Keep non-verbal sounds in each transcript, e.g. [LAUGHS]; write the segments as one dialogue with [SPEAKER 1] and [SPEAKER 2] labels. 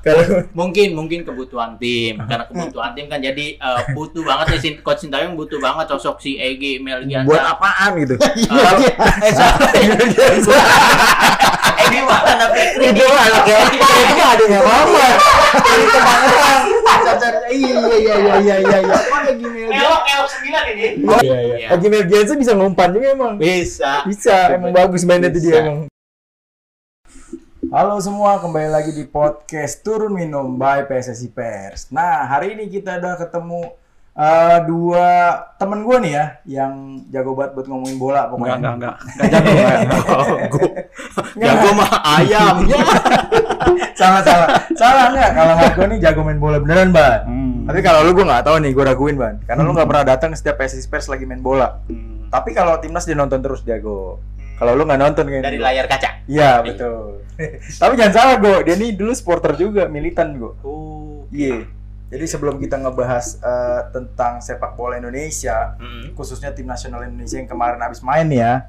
[SPEAKER 1] Kalau
[SPEAKER 2] mungkin [LAUGHS] mungkin kebutuhan tim karena kebutuhan tim kan jadi eh, butuh banget nih Sin- coach Sintayong butuh banget sosok si Egi Melgianta
[SPEAKER 1] buat apaan gitu? [LAUGHS] [LAUGHS]
[SPEAKER 2] eh salah Egi mana Fikri
[SPEAKER 1] Itu anaknya itu adanya mama. Kebangetan. Iya iya iya iya iya iya. Mana gini
[SPEAKER 2] Elok elok sembilan ini
[SPEAKER 1] Oh iya iya.
[SPEAKER 2] Iya.
[SPEAKER 1] Lagi Mel Jensen bisa ngumpan juga emang.
[SPEAKER 2] bisa
[SPEAKER 1] Bisa, emang bagus mainnya tuh dia emang. Halo semua, kembali lagi di podcast Turun Minum by PSSI Pers. Nah, hari ini kita udah ketemu eh, dua temen gue nih ya, yang jago banget buat ngomongin bola pokoknya.
[SPEAKER 3] Enggak, enggak, enggak. Enggak jago. [LAUGHS] enggak.
[SPEAKER 2] jago mah ayam [LAUGHS]
[SPEAKER 1] Salah, salah. salah enggak? Kalau gue nih jago main bola beneran, Ban.
[SPEAKER 3] Hmm.
[SPEAKER 1] Tapi kalau lu gue nggak tahu nih, gue raguin, Ban. Karena lu nggak pernah datang setiap PSSI Pers lagi main bola.
[SPEAKER 3] Hmm.
[SPEAKER 1] Tapi kalau timnas dia nonton terus jago. Kalau lu nggak nonton kayaknya.
[SPEAKER 2] dari layar kaca
[SPEAKER 1] Iya betul. [LAUGHS] Tapi jangan salah Go, dia nih dulu supporter juga, militan Go.
[SPEAKER 2] oh
[SPEAKER 1] Iya. Jadi sebelum kita ngebahas eh, tentang sepak bola Indonesia,
[SPEAKER 2] Hmm.
[SPEAKER 1] khususnya tim nasional Indonesia yang kemarin habis main ya,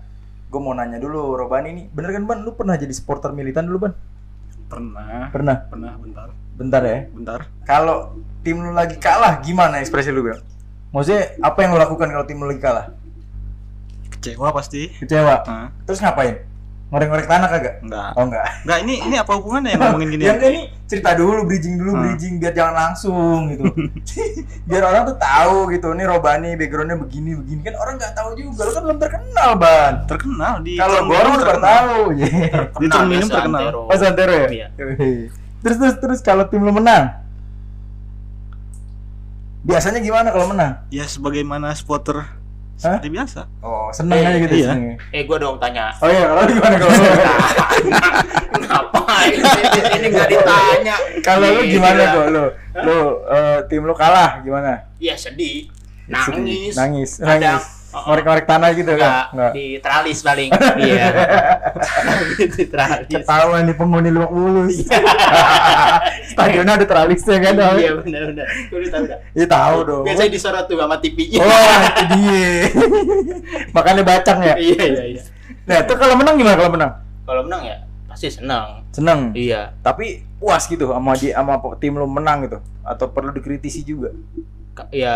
[SPEAKER 1] gue mau nanya dulu, Robani nih, bener kan Ban, lu pernah jadi supporter militan dulu Ban?
[SPEAKER 3] Pernah.
[SPEAKER 1] Pernah.
[SPEAKER 3] Pernah, bentar.
[SPEAKER 1] Bentar ya.
[SPEAKER 3] Bentar.
[SPEAKER 1] Kalau tim lu lagi kalah, gimana ekspresi lu Bang? Maksudnya apa yang lu lakukan kalau tim lu lagi kalah?
[SPEAKER 3] Kecewa pasti.
[SPEAKER 1] Kecewa.
[SPEAKER 3] Nah,
[SPEAKER 1] Terus ngapain? Ngorek-ngorek tanah kagak?
[SPEAKER 3] enggak.
[SPEAKER 1] Oh enggak.
[SPEAKER 3] Enggak, ini ini apa hubungannya yang ngomongin gini?
[SPEAKER 1] Yang ini cerita dulu, bridging dulu,
[SPEAKER 3] Hmm.
[SPEAKER 1] bridging biar jangan langsung gitu. [LAUGHS] biar orang tuh tahu gitu, nih Robani backgroundnya begini begini kan orang nggak tahu juga, lu kan belum terkenal ban.
[SPEAKER 3] Terkenal di
[SPEAKER 1] Kalau orang udah
[SPEAKER 3] terkenal.
[SPEAKER 1] tahu, [LAUGHS] ya.
[SPEAKER 3] Di Turun Minum terkenal.
[SPEAKER 1] Pas Santero ya.
[SPEAKER 2] Iya.
[SPEAKER 1] Terus terus terus kalau tim lu menang, biasanya gimana kalau menang?
[SPEAKER 3] Ya sebagaimana supporter seperti biasa.
[SPEAKER 1] Oh seneng
[SPEAKER 2] Eh,
[SPEAKER 1] aja gitu.
[SPEAKER 3] iya.
[SPEAKER 1] seneng.
[SPEAKER 2] eh gua dong tanya
[SPEAKER 1] Oh iya, kalau lu gimana kalau lu?
[SPEAKER 2] ngapain di sini nggak ditanya
[SPEAKER 1] kalau lu gimana kok lu? Lu eh, tim lu kalah gimana?
[SPEAKER 2] Iya sedih,
[SPEAKER 1] Sedih.
[SPEAKER 2] nangis,
[SPEAKER 1] nangis,
[SPEAKER 2] Kadang,
[SPEAKER 1] nangis. Ngorek-ngorek tanah gitu
[SPEAKER 2] enggak,
[SPEAKER 1] kan? Enggak.
[SPEAKER 2] di teralis paling, [LAUGHS] iya, [LAUGHS] di teralis.
[SPEAKER 1] Ketahuan nih penghuni Lebak Bulus. [LAUGHS] Stadionnya ada teralisnya kan?
[SPEAKER 2] Iya benar benar, gue udah tahu.
[SPEAKER 1] Iya tahu dong.
[SPEAKER 2] Biasanya disorot tuh sama TV-nya.
[SPEAKER 1] Oh, itu dia. Makanya bacang ya.
[SPEAKER 2] Iya iya iya.
[SPEAKER 1] Nah, itu kalau menang gimana kalau menang?
[SPEAKER 2] Kalau menang ya pasti senang.
[SPEAKER 1] Seneng.
[SPEAKER 2] Iya.
[SPEAKER 1] Tapi puas gitu sama di sama tim lu menang gitu atau perlu dikritisi juga?
[SPEAKER 2] Ya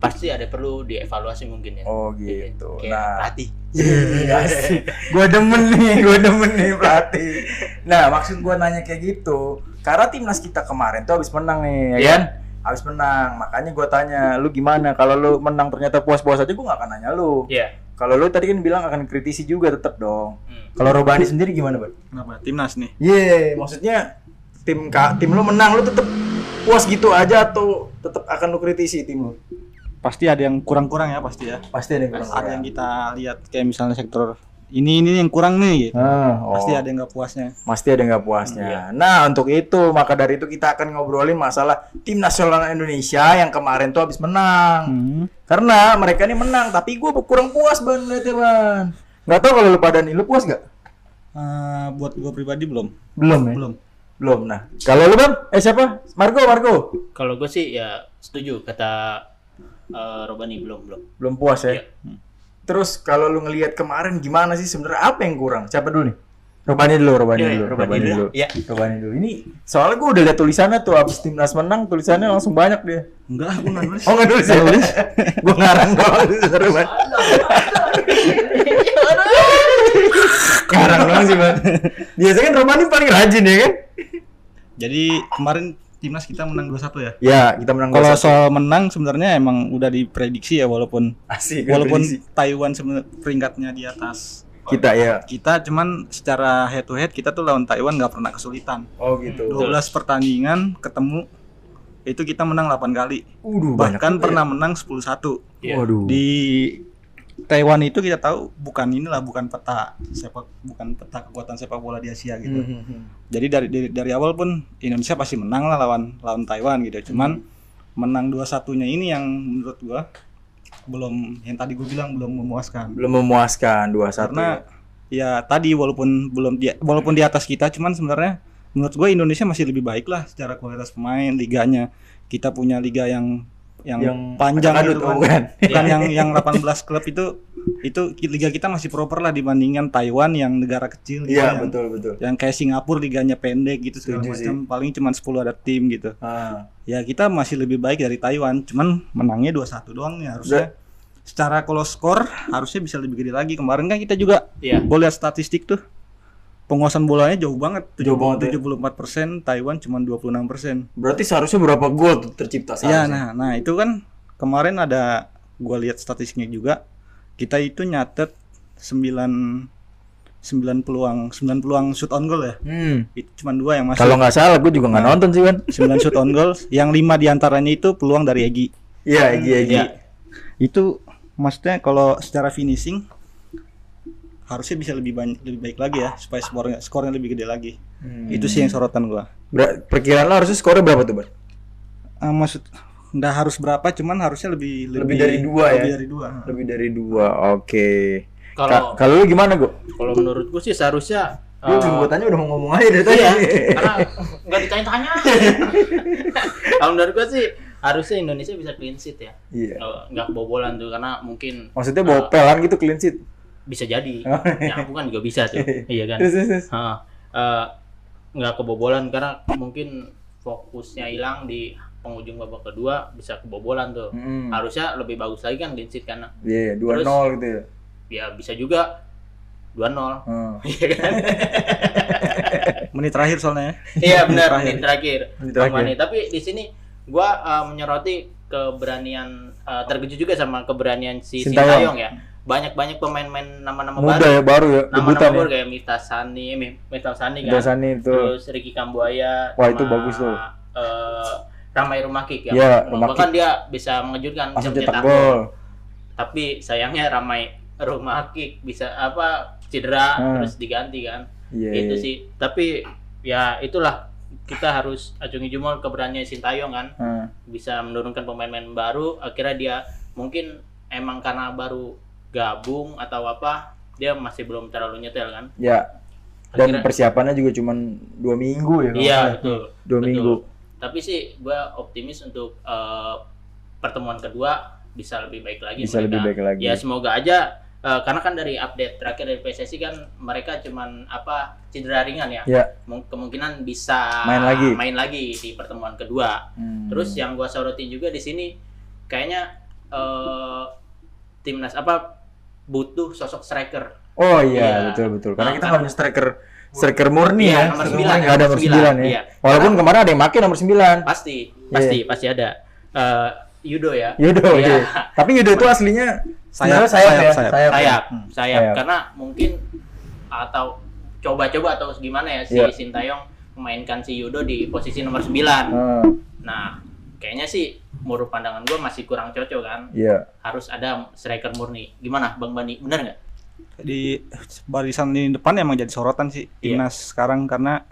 [SPEAKER 2] pasti ada perlu dievaluasi mungkin ya.
[SPEAKER 1] Oh gitu.
[SPEAKER 2] Kayak
[SPEAKER 1] Nah,
[SPEAKER 2] pelatih.
[SPEAKER 1] Iya [LAUGHS] sih. Gua demen nih, gua demen nih pelatih. Nah, maksud gua nanya kayak gitu, karena timnas kita kemarin tuh habis menang nih, ya
[SPEAKER 2] Iya.
[SPEAKER 1] kan? Habis menang. Makanya gua tanya, lu gimana? Kalau lu menang ternyata puas-puas aja gua gak akan nanya lu.
[SPEAKER 2] Iya.
[SPEAKER 1] Kalau lu tadi kan bilang akan kritisi juga tetap dong.
[SPEAKER 2] Hmm.
[SPEAKER 1] Kalau Robani sendiri gimana, Bang?
[SPEAKER 3] Kenapa? Timnas nih.
[SPEAKER 1] Iya, maksudnya tim ka, tim lu menang lu tetap puas gitu aja atau tetap akan lu kritisi tim lu?
[SPEAKER 3] Pasti ada yang kurang-kurang ya pasti ya.
[SPEAKER 1] Pasti ada yang kurang.
[SPEAKER 3] Ada yang kita lihat kayak misalnya sektor ini ini yang kurang nih gitu.
[SPEAKER 1] Ah, oh.
[SPEAKER 3] Pasti ada yang nggak puasnya.
[SPEAKER 1] Pasti ada nggak puasnya. Nah, untuk itu maka dari itu kita akan ngobrolin masalah tim nasional Indonesia yang kemarin tuh habis menang.
[SPEAKER 3] Hmm.
[SPEAKER 1] Karena mereka ini menang, tapi gue kurang puas ban liatnya ban. Nggak tahu kalau lu pada nih, lu puas gak?
[SPEAKER 3] Eh, buat gue pribadi belum.
[SPEAKER 1] Belum ya.
[SPEAKER 3] Belum.
[SPEAKER 1] Belum. Nah, kalau lu bang, eh siapa? Marco, Marco.
[SPEAKER 2] Kalau gue sih ya setuju kata eh, Robani belum belum.
[SPEAKER 1] Belum puas ya.
[SPEAKER 2] Iya.
[SPEAKER 1] Terus kalau lu ngelihat kemarin gimana sih sebenarnya apa yang kurang? Siapa dulu nih? Robani dulu, Robani
[SPEAKER 2] Iya,
[SPEAKER 1] dulu,
[SPEAKER 2] iya, Robani dulu. Iya.
[SPEAKER 1] Robani dulu. Ini soalnya gue udah lihat tulisannya tuh abis timnas menang tulisannya langsung banyak dia.
[SPEAKER 3] Enggak, gue nggak nulis.
[SPEAKER 1] Oh nggak nulis ya? [LAUGHS] gue ngarang doang banget. ngarang doang sih bang. Biasanya kan Romani paling rajin ya kan?
[SPEAKER 3] Jadi kemarin timnas kita menang 2-1 ya.
[SPEAKER 1] Ya kita menang
[SPEAKER 3] Kalau
[SPEAKER 1] 2-1.
[SPEAKER 3] soal menang sebenarnya emang udah diprediksi ya walaupun
[SPEAKER 1] asik
[SPEAKER 3] walaupun
[SPEAKER 1] prediksi.
[SPEAKER 3] Taiwan sebenarnya peringkatnya di atas
[SPEAKER 1] kita ya.
[SPEAKER 3] kita cuman secara head to head kita tuh lawan Taiwan nggak pernah kesulitan.
[SPEAKER 1] Oh gitu.
[SPEAKER 3] 12 pertandingan ketemu itu kita menang 8 kali.
[SPEAKER 1] Banyak.
[SPEAKER 3] Bahkan pernah menang 10-1.
[SPEAKER 2] Iya.
[SPEAKER 1] Waduh.
[SPEAKER 3] Di Taiwan itu kita tahu bukan inilah bukan peta sepak bukan peta kekuatan sepak bola di Asia gitu.
[SPEAKER 1] Mhm.
[SPEAKER 3] Jadi dari, dari dari awal pun Indonesia pasti menang lah lawan lawan Taiwan gitu. Cuman menang 2-1-nya ini yang menurut gua belum yang tadi gue bilang belum memuaskan.
[SPEAKER 1] Belum memuaskan 2-1.
[SPEAKER 3] Karena ya tadi walaupun belum di walaupun di atas kita cuman sebenarnya menurut gue Indonesia masih lebih baik lah secara kualitas pemain liganya. Kita punya liga yang yang,
[SPEAKER 1] Yang
[SPEAKER 3] panjang
[SPEAKER 1] adut,
[SPEAKER 3] gitu
[SPEAKER 1] oh,
[SPEAKER 3] kan.
[SPEAKER 1] bukan.
[SPEAKER 3] Bukan [LAUGHS] yang yang 18 klub itu itu liga kita masih proper lah dibandingkan Taiwan yang negara kecil gitu,
[SPEAKER 1] Iya,
[SPEAKER 3] yang,
[SPEAKER 1] betul betul.
[SPEAKER 3] yang kayak Singapura liganya pendek gitu segala macam paling cuma 10 ada tim gitu.
[SPEAKER 1] Ah.
[SPEAKER 3] Ya kita masih lebih baik dari Taiwan, cuman menangnya 2-1 doang nih harusnya. Secara kalau skor harusnya bisa lebih gede lagi. Kemarin kan kita juga
[SPEAKER 2] Iya.
[SPEAKER 3] boleh lihat statistik tuh. Penguasaan bolanya jauh banget,
[SPEAKER 1] Jauh banget ya.
[SPEAKER 3] 74%, Taiwan cuma 26%.
[SPEAKER 1] Berarti seharusnya berapa gol tercipta
[SPEAKER 3] Iya,
[SPEAKER 1] seharusnya?
[SPEAKER 3] nah, nah itu kan kemarin ada gua lihat statistiknya juga. Kita itu nyatet 9 9 peluang 9 peluang shoot on goal ya.
[SPEAKER 1] Hmm.
[SPEAKER 3] Itu cuma dua yang masuk.
[SPEAKER 1] Kalau nggak salah, gue juga nggak nonton sih kan.
[SPEAKER 3] 9 shoot on goal, [LAUGHS] yang 5 di antaranya itu peluang dari Egi.
[SPEAKER 1] Iya, Egi Egi.
[SPEAKER 2] Iya.
[SPEAKER 3] Itu maksudnya kalau secara finishing harusnya bisa lebih banyak lebih baik lagi ya supaya skornya skornya lebih gede lagi.
[SPEAKER 1] Hmm.
[SPEAKER 3] Itu sih yang sorotan gua.
[SPEAKER 1] Ber- perkiraan lo harusnya skornya berapa tuh, Bar?
[SPEAKER 3] Ah, maksud nggak harus berapa, cuman harusnya lebih
[SPEAKER 1] Lebih dari dua ya?
[SPEAKER 3] Lebih dari dua.
[SPEAKER 1] Lebih dari dua. Oke.
[SPEAKER 2] Kalau
[SPEAKER 1] Ka- Kalau lu gimana, Go?
[SPEAKER 2] kalau menurut gue sih seharusnya eh,
[SPEAKER 1] belum gua tanya udah mau ngomong aja dari tadi.
[SPEAKER 2] Iya, karena nggak ditanya-tanya. [LAUGHS] Kalau menurut gue sih harusnya Indonesia bisa clean sheet ya.
[SPEAKER 1] Iya.
[SPEAKER 2] Eh, Nggak kebobolan tuh karena mungkin
[SPEAKER 1] Maksudnya bawa pelan gitu clean sheet.
[SPEAKER 2] Bisa jadi.
[SPEAKER 1] Oh,
[SPEAKER 2] Ya aku kan juga bisa tuh. [LAUGHS] iya kan.
[SPEAKER 1] Terus, terus,
[SPEAKER 2] eh, nggak kebobolan karena mungkin fokusnya hilang di penghujung babak kedua bisa kebobolan tuh.
[SPEAKER 1] Hmm.
[SPEAKER 2] Harusnya lebih bagus lagi kan clean sheet karena
[SPEAKER 1] Iya, 2-0 gitu ya.
[SPEAKER 2] ya bisa juga 2-0.
[SPEAKER 1] Hmm. [LAUGHS]
[SPEAKER 2] Iya kan? [LAUGHS]
[SPEAKER 3] Menit terakhir soalnya. ya.
[SPEAKER 2] Iya benar
[SPEAKER 3] Terakhir.
[SPEAKER 2] menit terakhir.
[SPEAKER 1] Menit terakhir.
[SPEAKER 2] Mani. Tapi di sini gua uh, menyoroti keberanian uh, terkejut juga sama keberanian si
[SPEAKER 1] Sintayong.
[SPEAKER 2] Sintayong ya. Banyak-banyak pemain-pemain nama-nama
[SPEAKER 1] Muda
[SPEAKER 2] baru.
[SPEAKER 1] ya baru ya,
[SPEAKER 2] Nama-nama baru
[SPEAKER 1] ya.
[SPEAKER 2] kayak Miftah Sani, eh, Mi- Miftah Sani kan.
[SPEAKER 1] Dasani itu.
[SPEAKER 2] Terus Ricky Kambuaya.
[SPEAKER 1] Wah, itu bagus tuh.
[SPEAKER 2] eh, Ramai Rumakik ya.
[SPEAKER 1] Iya, Rumah
[SPEAKER 2] Bahkan dia bisa mengejutkan
[SPEAKER 1] Langsung cetak gol.
[SPEAKER 2] Tapi sayangnya Ramai Rumakik bisa apa cedera
[SPEAKER 1] Hmm.
[SPEAKER 2] terus diganti kan
[SPEAKER 1] Iya.
[SPEAKER 2] itu
[SPEAKER 1] iya.
[SPEAKER 2] sih tapi ya itulah kita harus acungi jempol keberanian Sintayong kan
[SPEAKER 1] Hmm.
[SPEAKER 2] bisa menurunkan pemain-pemain baru akhirnya dia mungkin emang karena baru gabung atau apa dia masih belum terlalu nyetel kan
[SPEAKER 1] Ya. Dan
[SPEAKER 2] Akhirnya-
[SPEAKER 1] persiapannya juga cuma dua minggu ya.
[SPEAKER 2] iya betul
[SPEAKER 1] Dua
[SPEAKER 2] betul.
[SPEAKER 1] minggu.
[SPEAKER 2] tapi sih gua optimis untuk eh, pertemuan kedua bisa lebih baik lagi
[SPEAKER 1] Bisa lebih baik lagi.
[SPEAKER 2] ya semoga aja eh, karena kan dari update terakhir dari PSSI kan mereka cuman apa cedera ringan ya
[SPEAKER 1] Ya.
[SPEAKER 2] Mung- kemungkinan bisa
[SPEAKER 1] Main lagi.
[SPEAKER 2] main lagi di pertemuan kedua.
[SPEAKER 1] Hmm.
[SPEAKER 2] Terus ya- yang gua sorotin juga di sini kayaknya eh, timnas apa butuh sosok striker.
[SPEAKER 1] Oh iya,
[SPEAKER 2] Iya.
[SPEAKER 1] betul betul. Karena
[SPEAKER 2] Nah,
[SPEAKER 1] kita
[SPEAKER 2] kan-
[SPEAKER 1] nggak punya striker striker murni
[SPEAKER 2] Iya,
[SPEAKER 1] ya.
[SPEAKER 2] nomor
[SPEAKER 1] Striker
[SPEAKER 2] sembilan,
[SPEAKER 1] murni nggak ada
[SPEAKER 2] nomor
[SPEAKER 1] nomor
[SPEAKER 2] sembilan,
[SPEAKER 1] 9 ya.
[SPEAKER 2] iya.
[SPEAKER 1] Walaupun kemarin ada yang makin nomor 9.
[SPEAKER 2] Pasti, pasti, pasti ada. Eh, Yudo ya.
[SPEAKER 1] Yudo,
[SPEAKER 2] Iya.
[SPEAKER 1] iya. Tapi Yudo itu [LAUGHS] aslinya
[SPEAKER 3] Sayap,
[SPEAKER 1] sebenarnya sayap,
[SPEAKER 3] sayap,
[SPEAKER 1] ya.
[SPEAKER 3] sayap.
[SPEAKER 1] Sayap.
[SPEAKER 2] sayap,
[SPEAKER 3] Hmm.
[SPEAKER 2] sayap,
[SPEAKER 1] Sayap.
[SPEAKER 2] karena mungkin atau coba-coba atau gimana ya si
[SPEAKER 1] Iya.
[SPEAKER 2] Sintayong memainkan si Yudo di posisi nomor 9.
[SPEAKER 1] Hmm,
[SPEAKER 2] Nah, kayaknya sih menurut pandangan gua masih kurang cocok kan.
[SPEAKER 1] Iya.
[SPEAKER 2] harus ada striker murni. Gimana Bang Bani? Bener nggak?
[SPEAKER 3] Di barisan di depan emang jadi sorotan sih
[SPEAKER 2] Iya.
[SPEAKER 3] timnas sekarang karena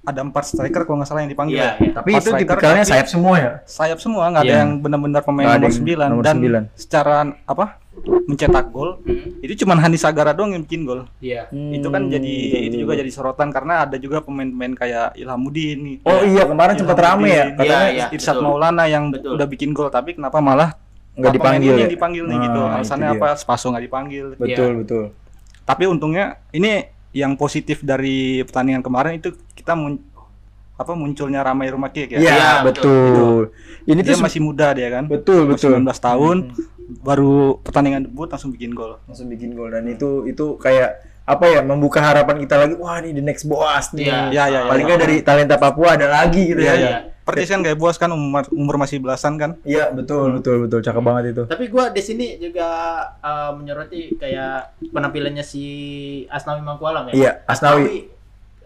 [SPEAKER 3] ada empat striker kalau nggak salah yang dipanggil.
[SPEAKER 2] Iya,
[SPEAKER 3] ya.
[SPEAKER 2] iya.
[SPEAKER 1] Tapi itu
[SPEAKER 3] striker,
[SPEAKER 1] tipikalnya sayap semua ya.
[SPEAKER 3] sayap semua nggak ada
[SPEAKER 2] Iya.
[SPEAKER 3] yang benar-benar pemain nomor
[SPEAKER 1] yang
[SPEAKER 3] 9
[SPEAKER 1] nomor
[SPEAKER 3] dan
[SPEAKER 1] 9.
[SPEAKER 3] secara apa mencetak gol
[SPEAKER 2] Hmm.
[SPEAKER 3] itu cuma Hani Sagara doang yang bikin gol
[SPEAKER 2] Iya.
[SPEAKER 3] itu kan
[SPEAKER 1] Hmm,
[SPEAKER 3] jadi
[SPEAKER 1] betul,
[SPEAKER 3] itu
[SPEAKER 1] betul.
[SPEAKER 3] juga jadi sorotan karena ada juga pemain-pemain kayak Ilhamuddin
[SPEAKER 1] Oh iya, kemarin sempat rame ya. Katanya
[SPEAKER 2] Iya, iya.
[SPEAKER 3] Irsad
[SPEAKER 2] betul.
[SPEAKER 3] Maulana yang
[SPEAKER 2] Betul.
[SPEAKER 3] udah bikin gol tapi kenapa malah
[SPEAKER 1] nggak dipanggil.
[SPEAKER 3] ini
[SPEAKER 1] ya?
[SPEAKER 3] yang dipanggil nih gitu
[SPEAKER 1] Nah,
[SPEAKER 3] alasannya
[SPEAKER 1] itu dia.
[SPEAKER 3] apa Spaso nggak dipanggil
[SPEAKER 1] Betul, betul.
[SPEAKER 3] tapi untungnya ini yang positif dari pertandingan kemarin itu kita mun- apa munculnya Ramai Rumaki ya
[SPEAKER 1] Iya,
[SPEAKER 2] Iya,
[SPEAKER 1] betul. Ini
[SPEAKER 3] dia
[SPEAKER 1] tuh
[SPEAKER 3] masih muda dia kan
[SPEAKER 1] betul, betul.
[SPEAKER 3] 19 tahun baru pertandingan debut langsung bikin gol
[SPEAKER 1] langsung bikin gol dan itu itu kayak apa ya membuka harapan kita lagi wah ini the next boss nih
[SPEAKER 2] Iya.
[SPEAKER 3] ya ya, ya.
[SPEAKER 1] paling nggak dari talenta Papua ada lagi gitu
[SPEAKER 3] Iya,
[SPEAKER 1] ya
[SPEAKER 3] iya. Persis kan kayak bos kan umur, umur masih belasan kan
[SPEAKER 1] iya betul betul betul cakep banget itu
[SPEAKER 2] Tapi gua di sini juga uh, menyoroti kayak penampilannya si Asnawi Mangkualam ya.
[SPEAKER 1] iya Asnawi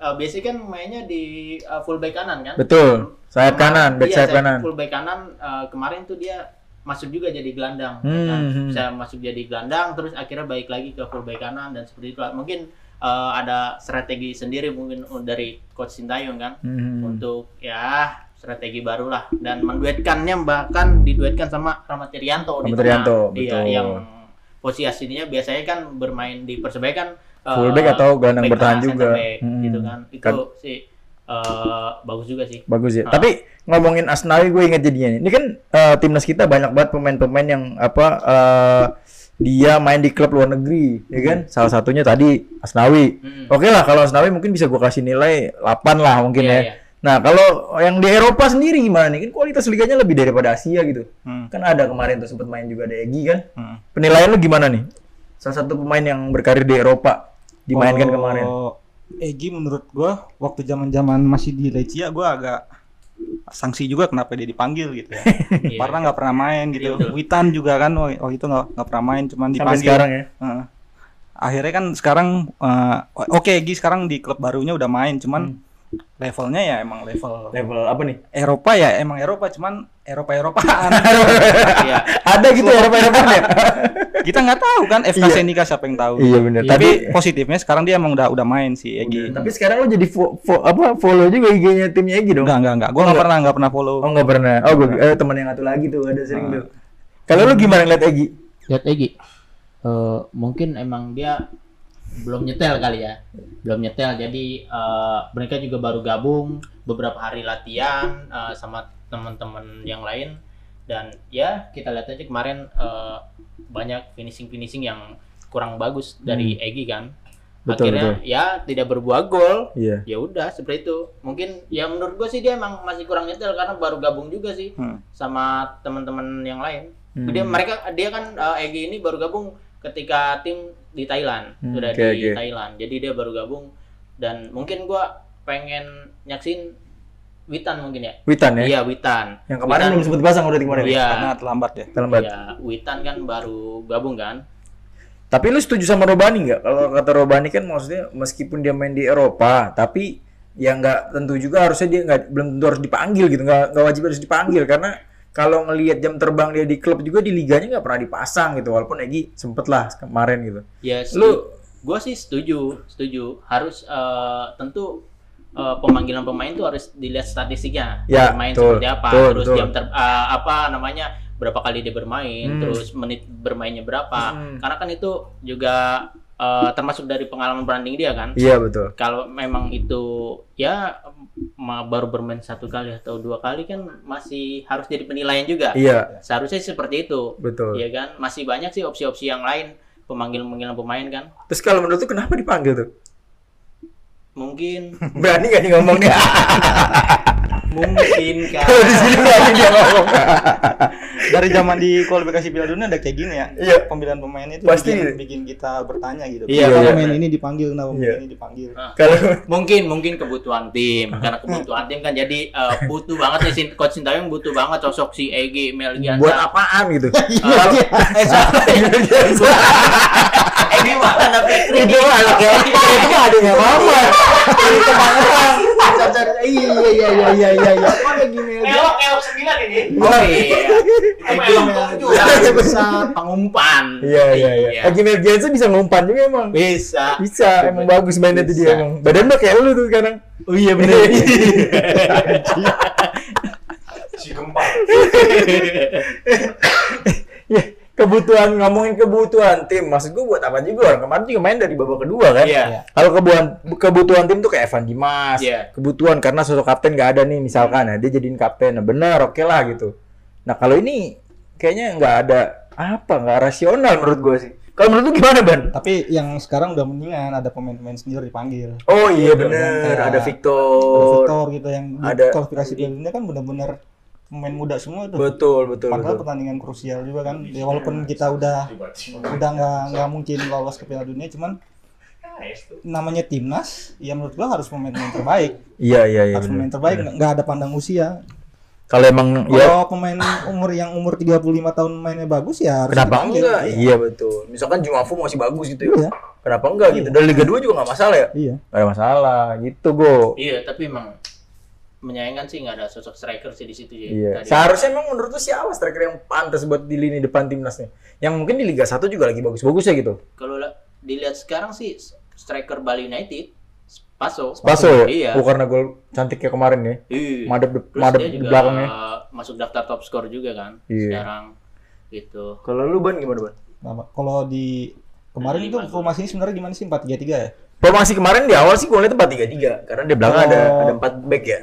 [SPEAKER 2] uh, biasanya kan mainnya di uh, fullback kanan kan?
[SPEAKER 1] betul sayap kanan back
[SPEAKER 2] Iya,
[SPEAKER 1] sayap kanan
[SPEAKER 2] Fullback kanan uh, kemarin tuh dia masuk juga jadi gelandang.
[SPEAKER 1] Hmm,
[SPEAKER 2] ya kan?
[SPEAKER 1] hmm.
[SPEAKER 2] Bisa masuk jadi gelandang terus akhirnya balik lagi ke fullback kanan dan seperti itu. Mungkin uh, ada strategi sendiri mungkin dari coach Sintayong kan
[SPEAKER 1] Hmm.
[SPEAKER 2] untuk ya strategi baru lah dan menduetkannya bahkan diduetkan sama Rahmat Irianto
[SPEAKER 1] Rahmat Irianto.
[SPEAKER 2] Iya,
[SPEAKER 1] betul.
[SPEAKER 2] yang posisi aslinya biasanya kan bermain di Persebaya kan uh,
[SPEAKER 1] Fullback atau gelandang bertahan juga. Hmm.
[SPEAKER 2] gitu kan itu
[SPEAKER 1] Kan-
[SPEAKER 2] sih eh, bagus juga sih.
[SPEAKER 1] Bagus ya.
[SPEAKER 2] Ah.
[SPEAKER 1] Tapi ngomongin Asnawi gue inget jadinya nih. Ini kan eh, timnas kita banyak banget pemain-pemain yang apa eh, dia main di klub luar negeri, ya kan? Salah satunya tadi Asnawi.
[SPEAKER 2] Hmm.
[SPEAKER 1] Oke lah kalau Asnawi mungkin bisa gue kasih nilai 8 lah mungkin
[SPEAKER 2] Iya,
[SPEAKER 1] ya.
[SPEAKER 2] iya.
[SPEAKER 1] Nah, kalau yang di Eropa sendiri gimana nih? Kan kualitas liganya lebih daripada Asia gitu.
[SPEAKER 3] Hmm.
[SPEAKER 1] Kan ada kemarin tuh sempat main juga ada Egi kan.
[SPEAKER 3] Hmm.
[SPEAKER 1] Penilaian lu gimana nih? Salah satu pemain yang berkarir di Eropa dimainkan
[SPEAKER 3] Kalau
[SPEAKER 1] kemarin.
[SPEAKER 3] Egi menurut gua waktu zaman-zaman masih di Lecia gua agak sanksi juga kenapa dia dipanggil gitu ya. [LAUGHS]
[SPEAKER 2] Iya.
[SPEAKER 3] Karena nggak pernah main
[SPEAKER 2] Iya,
[SPEAKER 3] gitu.
[SPEAKER 2] betul.
[SPEAKER 3] Witan juga kan oh, itu nggak nggak pernah main cuman
[SPEAKER 1] Sampai
[SPEAKER 3] dipanggil.
[SPEAKER 1] sekarang ya.
[SPEAKER 3] Akhirnya kan sekarang eh, oke Egi sekarang di klub barunya udah main cuman levelnya ya emang level
[SPEAKER 1] Level apa nih?
[SPEAKER 3] Eropa ya emang Eropa cuman Eropa Eropaan [LAUGHS]
[SPEAKER 2] Iya.
[SPEAKER 1] ada gitu Eropa-Eropa ya? [LAUGHS]
[SPEAKER 3] kita nggak tahu kan FK Senika siapa yang tahu
[SPEAKER 1] Iya benar.
[SPEAKER 3] tapi positifnya sekarang dia emang udah udah main si Egi
[SPEAKER 1] tapi sekarang lu jadi fo- fo- apa follow juga IG-nya timnya Egi dong?
[SPEAKER 3] enggak enggak enggak gua nggak pernah nggak pernah follow
[SPEAKER 1] Oh enggak pernah. Oh gue eh, teman yang satu lagi tuh ada sering tuh. Kalau lu gimana ngeliat Egi?
[SPEAKER 2] Lihat Egi. Eh, mungkin emang dia belum nyetel kali ya. Belum nyetel jadi eh, mereka juga baru gabung beberapa hari latihan eh, sama teman-teman yang lain dan ya kita lihat aja kemarin eh, banyak finishing-finishing yang kurang bagus dari Egi kan.
[SPEAKER 1] Betul,
[SPEAKER 2] Akhirnya ya tidak berbuah gol.
[SPEAKER 1] Iya.
[SPEAKER 2] Ya udah seperti itu. Mungkin ya menurut gue sih dia emang masih kurang nyetel karena baru gabung juga sih
[SPEAKER 3] Hmm.
[SPEAKER 2] sama teman-teman yang lain.
[SPEAKER 1] Hmm.
[SPEAKER 2] Dia mereka dia kan uh, Egi ini baru gabung ketika tim di Thailand,
[SPEAKER 1] Hmm,
[SPEAKER 2] sudah
[SPEAKER 1] oke,
[SPEAKER 2] di
[SPEAKER 1] oke.
[SPEAKER 2] Thailand. Jadi dia baru gabung dan mungkin gua pengen nyaksin Witan mungkin ya.
[SPEAKER 1] Witan ya?
[SPEAKER 2] Iya, Witan.
[SPEAKER 1] Yang kemarin
[SPEAKER 2] Witan-
[SPEAKER 1] belum sempat pasang udah di kemarin. ya?
[SPEAKER 2] Iya.
[SPEAKER 3] karena terlambat ya
[SPEAKER 1] Terlambat.
[SPEAKER 2] Iya, Witan kan baru gabung kan.
[SPEAKER 1] Tapi lu setuju sama Robani nggak? Kalau kata Robani kan maksudnya meskipun dia main di Eropa, tapi ya nggak tentu juga harusnya dia nggak belum tentu harus dipanggil gitu, nggak nggak wajib harus dipanggil karena kalau ngelihat jam terbang dia di klub juga di liganya nggak pernah dipasang gitu, walaupun Egi sempet lah kemarin gitu.
[SPEAKER 2] Ya,
[SPEAKER 1] Lu-
[SPEAKER 2] gua sih setuju, setuju. Harus eh, tentu eh, pemanggilan pemain tuh harus dilihat statistiknya.
[SPEAKER 1] Ya,
[SPEAKER 2] bermain
[SPEAKER 1] betul,
[SPEAKER 2] seperti apa,
[SPEAKER 1] betul,
[SPEAKER 2] terus
[SPEAKER 1] betul.
[SPEAKER 2] jam ter eh, apa namanya? berapa kali dia bermain,
[SPEAKER 1] Hmm.
[SPEAKER 2] terus menit bermainnya berapa.
[SPEAKER 1] Hmm.
[SPEAKER 2] Karena kan itu juga eh, termasuk dari pengalaman bertanding dia kan.
[SPEAKER 1] Iya betul.
[SPEAKER 2] Kalau memang itu ya baru bermain satu kali atau dua kali kan masih harus jadi penilaian juga.
[SPEAKER 1] Iya
[SPEAKER 2] Seharusnya seperti itu.
[SPEAKER 1] betul.
[SPEAKER 2] Iya kan? Masih banyak sih opsi-opsi yang lain pemanggilan-pemanggilan pemain kan.
[SPEAKER 1] Terus kalau menurut lu kenapa dipanggil tuh?
[SPEAKER 2] Mungkin [LAUGHS]
[SPEAKER 1] Berani gak nih ngomong nih? [LAUGHS]
[SPEAKER 2] mungkin [LAUGHS] kan.
[SPEAKER 1] Kalau di sini berani dia ngomong.
[SPEAKER 3] dari zaman di kualifikasi Piala Dunia ada kayak gini ya
[SPEAKER 1] Iya.
[SPEAKER 3] pemilihan pemain itu
[SPEAKER 1] Pasti.
[SPEAKER 3] bikin, bikin kita bertanya gitu
[SPEAKER 2] Iya,
[SPEAKER 3] kenapa
[SPEAKER 1] iya.
[SPEAKER 3] pemain ini dipanggil kenapa pemain
[SPEAKER 1] Iya.
[SPEAKER 3] ini dipanggil
[SPEAKER 1] Kalau
[SPEAKER 2] mungkin mungkin kebutuhan tim [LAUGHS] karena kebutuhan tim kan jadi eh, butuh banget nih Sin- coach Sintayong butuh banget sosok si Egi Melgiansa
[SPEAKER 1] buat apaan gitu?
[SPEAKER 2] Kalau eh [LAUGHS] Egi mana Fikri
[SPEAKER 1] Itu mah anaknya itu mah adanya mama. Ini kebangetan. Cacar iya iya iya iya iya iya. Mana gini
[SPEAKER 2] Elok elok sembilan ini.
[SPEAKER 1] Oh,
[SPEAKER 2] iya. itu elok tujuh [LAUGHS] besar pengumpan.
[SPEAKER 1] Iya iya iya. Lagi Mel Jensen bisa ngumpan juga emang.
[SPEAKER 2] bisa.
[SPEAKER 1] Bisa, emang bagus mainnya tuh dia
[SPEAKER 2] Bisa.
[SPEAKER 1] emang. Badan lo kayak lu tuh sekarang. Oh iya bener. [LAUGHS]
[SPEAKER 4] si gempa. [LAUGHS]
[SPEAKER 1] Ya, kebutuhan ngomongin kebutuhan tim. Maksud gua buat apa juga orang kemarin juga main dari babak kedua kan.
[SPEAKER 2] Iya.
[SPEAKER 1] Kalau kebutuhan kebutuhan tim tuh kayak Evan Dimas.
[SPEAKER 2] Iya.
[SPEAKER 1] Kebutuhan karena sosok kapten nggak ada nih misalkan ya dia jadiin kapten. Nah, benar oke lah gitu. Nah kalau ini kayaknya nggak ada apa nggak rasional menurut gua sih. Kalau menurut lu gimana ban?
[SPEAKER 3] tapi yang sekarang udah mendingan ada pemain-pemain senior dipanggil
[SPEAKER 1] Oh iya bener
[SPEAKER 3] Kayak
[SPEAKER 1] ada
[SPEAKER 3] ada
[SPEAKER 1] Victor.
[SPEAKER 3] Victor gitu yang
[SPEAKER 1] Ada-
[SPEAKER 3] kualifikasi kan benar-benar pemain muda semua tuh
[SPEAKER 1] Betul betul
[SPEAKER 3] padahal
[SPEAKER 1] betul.
[SPEAKER 3] pertandingan krusial juga kan ya walaupun kita udah udah nggak nggak mungkin lolos ke Piala Dunia cuman namanya timnas ya menurut gua harus pemain-pemain terbaik
[SPEAKER 1] Iya iya iya.
[SPEAKER 3] harus
[SPEAKER 1] bener.
[SPEAKER 3] pemain terbaik nggak nggak ada pandang usia
[SPEAKER 1] Kalau emang ya
[SPEAKER 3] kalau pemain umur yang umur 35 tahun mainnya bagus ya harus
[SPEAKER 1] kenapa
[SPEAKER 3] dipanggil.
[SPEAKER 1] enggak?
[SPEAKER 3] Iya.
[SPEAKER 1] Iya betul. Misalkan Jumafu masih bagus gitu ya.
[SPEAKER 3] Iya.
[SPEAKER 1] Kenapa enggak gitu? Dan Liga 2 juga nggak masalah ya?
[SPEAKER 3] Iya.
[SPEAKER 1] Nggak ada masalah gitu go.
[SPEAKER 2] iya tapi emang menyayangkan sih nggak ada sosok striker sih di situ ya
[SPEAKER 1] Iya.
[SPEAKER 2] Tadi.
[SPEAKER 1] Seharusnya emang menurut lu siapa striker yang pantas buat di lini depan timnasnya? Yang mungkin di Liga 1 juga lagi bagus-bagus ya gitu.
[SPEAKER 2] kalau la- dilihat sekarang sih striker Bali United Paso
[SPEAKER 1] Paso ya?
[SPEAKER 2] iya
[SPEAKER 1] Oh, karena gol cantiknya kemarin ya.
[SPEAKER 2] Iya.
[SPEAKER 1] Madep de-
[SPEAKER 2] Terus
[SPEAKER 1] madep
[SPEAKER 2] dia
[SPEAKER 1] di belakangnya.
[SPEAKER 2] masuk daftar top skor juga kan
[SPEAKER 1] Iya.
[SPEAKER 2] sekarang gitu
[SPEAKER 1] Kalau lu ban gimana ban?
[SPEAKER 3] Nah, kalau di kemarin itu formasinya sebenarnya gimana sih 4-3-3 ya?
[SPEAKER 1] Formasi kemarin di awal sih gue lihat 4-3-3 karena di belakang ada
[SPEAKER 3] Oh.
[SPEAKER 1] ada 4 back ya.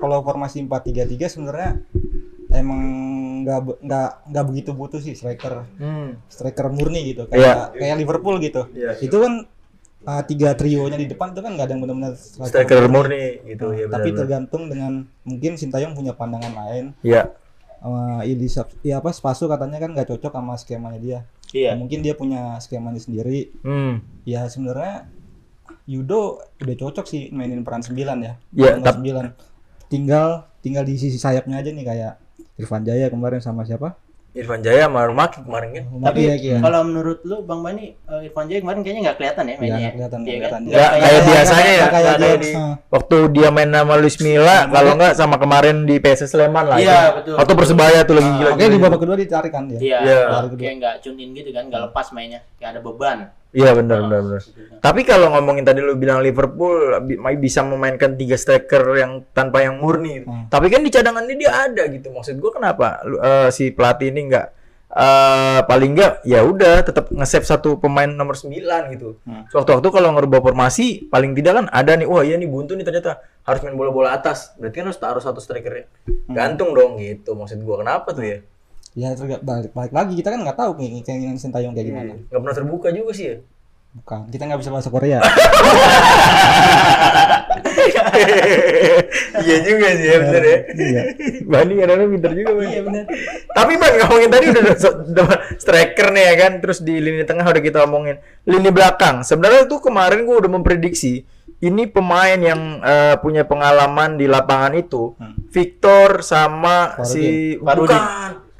[SPEAKER 3] Kalau formasi 4-3-3 sebenarnya emang nggak nggak nggak begitu butuh sih striker
[SPEAKER 1] Hmm.
[SPEAKER 3] striker murni gitu
[SPEAKER 1] Iya.
[SPEAKER 3] kayak kayak Liverpool gitu.
[SPEAKER 1] Iya.
[SPEAKER 3] Itu kan uh, tiga trionya di depan itu kan nggak ada yang benar-benar
[SPEAKER 1] Striker murni gitu ya
[SPEAKER 3] Tapi
[SPEAKER 1] benar.
[SPEAKER 3] tergantung dengan mungkin Sintayong punya pandangan lain.
[SPEAKER 1] Ya.
[SPEAKER 3] Sama Ilisa, ya apa Spasu katanya kan nggak cocok sama skemanya dia.
[SPEAKER 2] Iya.
[SPEAKER 3] Mungkin dia punya skemanya sendiri.
[SPEAKER 1] Hmm.
[SPEAKER 3] Ya sebenarnya Yudo udah cocok sih mainin peran 9 ya.
[SPEAKER 1] Ya,
[SPEAKER 3] Nomor
[SPEAKER 1] tap-
[SPEAKER 3] 9. Tinggal tinggal di sisi sayapnya aja nih kayak Irfan Jaya kemarin sama siapa?
[SPEAKER 1] Irfan Jaya sama Rumaki kemarin kan.
[SPEAKER 2] Tapi
[SPEAKER 3] ya, ya.
[SPEAKER 2] kalau menurut lu Bang Bani uh, Irfan Jaya kemarin kayaknya nggak kelihatan ya mainnya.
[SPEAKER 3] nggak
[SPEAKER 2] ya?
[SPEAKER 3] kelihatan, nggak
[SPEAKER 2] Iya kan?
[SPEAKER 3] kelihatan.
[SPEAKER 2] Nggak
[SPEAKER 1] Nggak kayak biasanya ya,
[SPEAKER 3] nggak kayak
[SPEAKER 1] nggak kayak
[SPEAKER 3] dia.
[SPEAKER 1] di-
[SPEAKER 3] Nah.
[SPEAKER 1] Waktu dia main sama Luis Milla, kalau enggak sama kemarin di PSS Sleman lah.
[SPEAKER 2] Iya, betul.
[SPEAKER 1] Waktu Persebaya tuh lagi gila.
[SPEAKER 3] Oke di babak kedua ditarik kan dia.
[SPEAKER 2] Iya,
[SPEAKER 1] Iya.
[SPEAKER 2] kayak nggak tune in gitu kan, nggak lepas mainnya, kayak ada beban.
[SPEAKER 1] Iya benar benar benar.
[SPEAKER 2] Kan.
[SPEAKER 1] Tapi kalau ngomongin tadi lu bilang Liverpool bisa memainkan tiga striker yang tanpa yang murni.
[SPEAKER 3] Hmm.
[SPEAKER 1] Tapi kan di cadangannya dia ada gitu. Maksud gua kenapa lu- eh, si pelatih ini enggak eh paling enggak ya udah tetap nge-save satu pemain nomor 9 gitu.
[SPEAKER 3] Hmm.
[SPEAKER 1] Waktu-waktu kalau ngerubah formasi paling tidak kan ada nih wah iya nih buntu nih ternyata harus main bola-bola atas. Berarti kan harus taruh satu strikernya.
[SPEAKER 3] Hmm.
[SPEAKER 1] Gantung dong gitu. Maksud gua kenapa tuh ya?
[SPEAKER 3] Ya balik, balik lagi kita kan nggak tahu kayak keinginan Sintayong kayak gimana.
[SPEAKER 1] Nggak pernah terbuka juga sih ya.
[SPEAKER 3] Bukan, kita nggak bisa bahasa Korea. [LAUGHS]
[SPEAKER 1] iya juga sih ya bener ya.
[SPEAKER 3] Iya.
[SPEAKER 1] Bani kadang pinter juga Bani. Iya bener. Tapi Bang ngomongin tadi udah, udah striker nih ya kan, terus di lini tengah udah kita omongin. Lini belakang, sebenarnya tuh kemarin gua udah memprediksi ini pemain yang eh, punya pengalaman di lapangan itu,
[SPEAKER 3] Hmm.
[SPEAKER 1] Victor sama si
[SPEAKER 2] Farudin.
[SPEAKER 1] bukan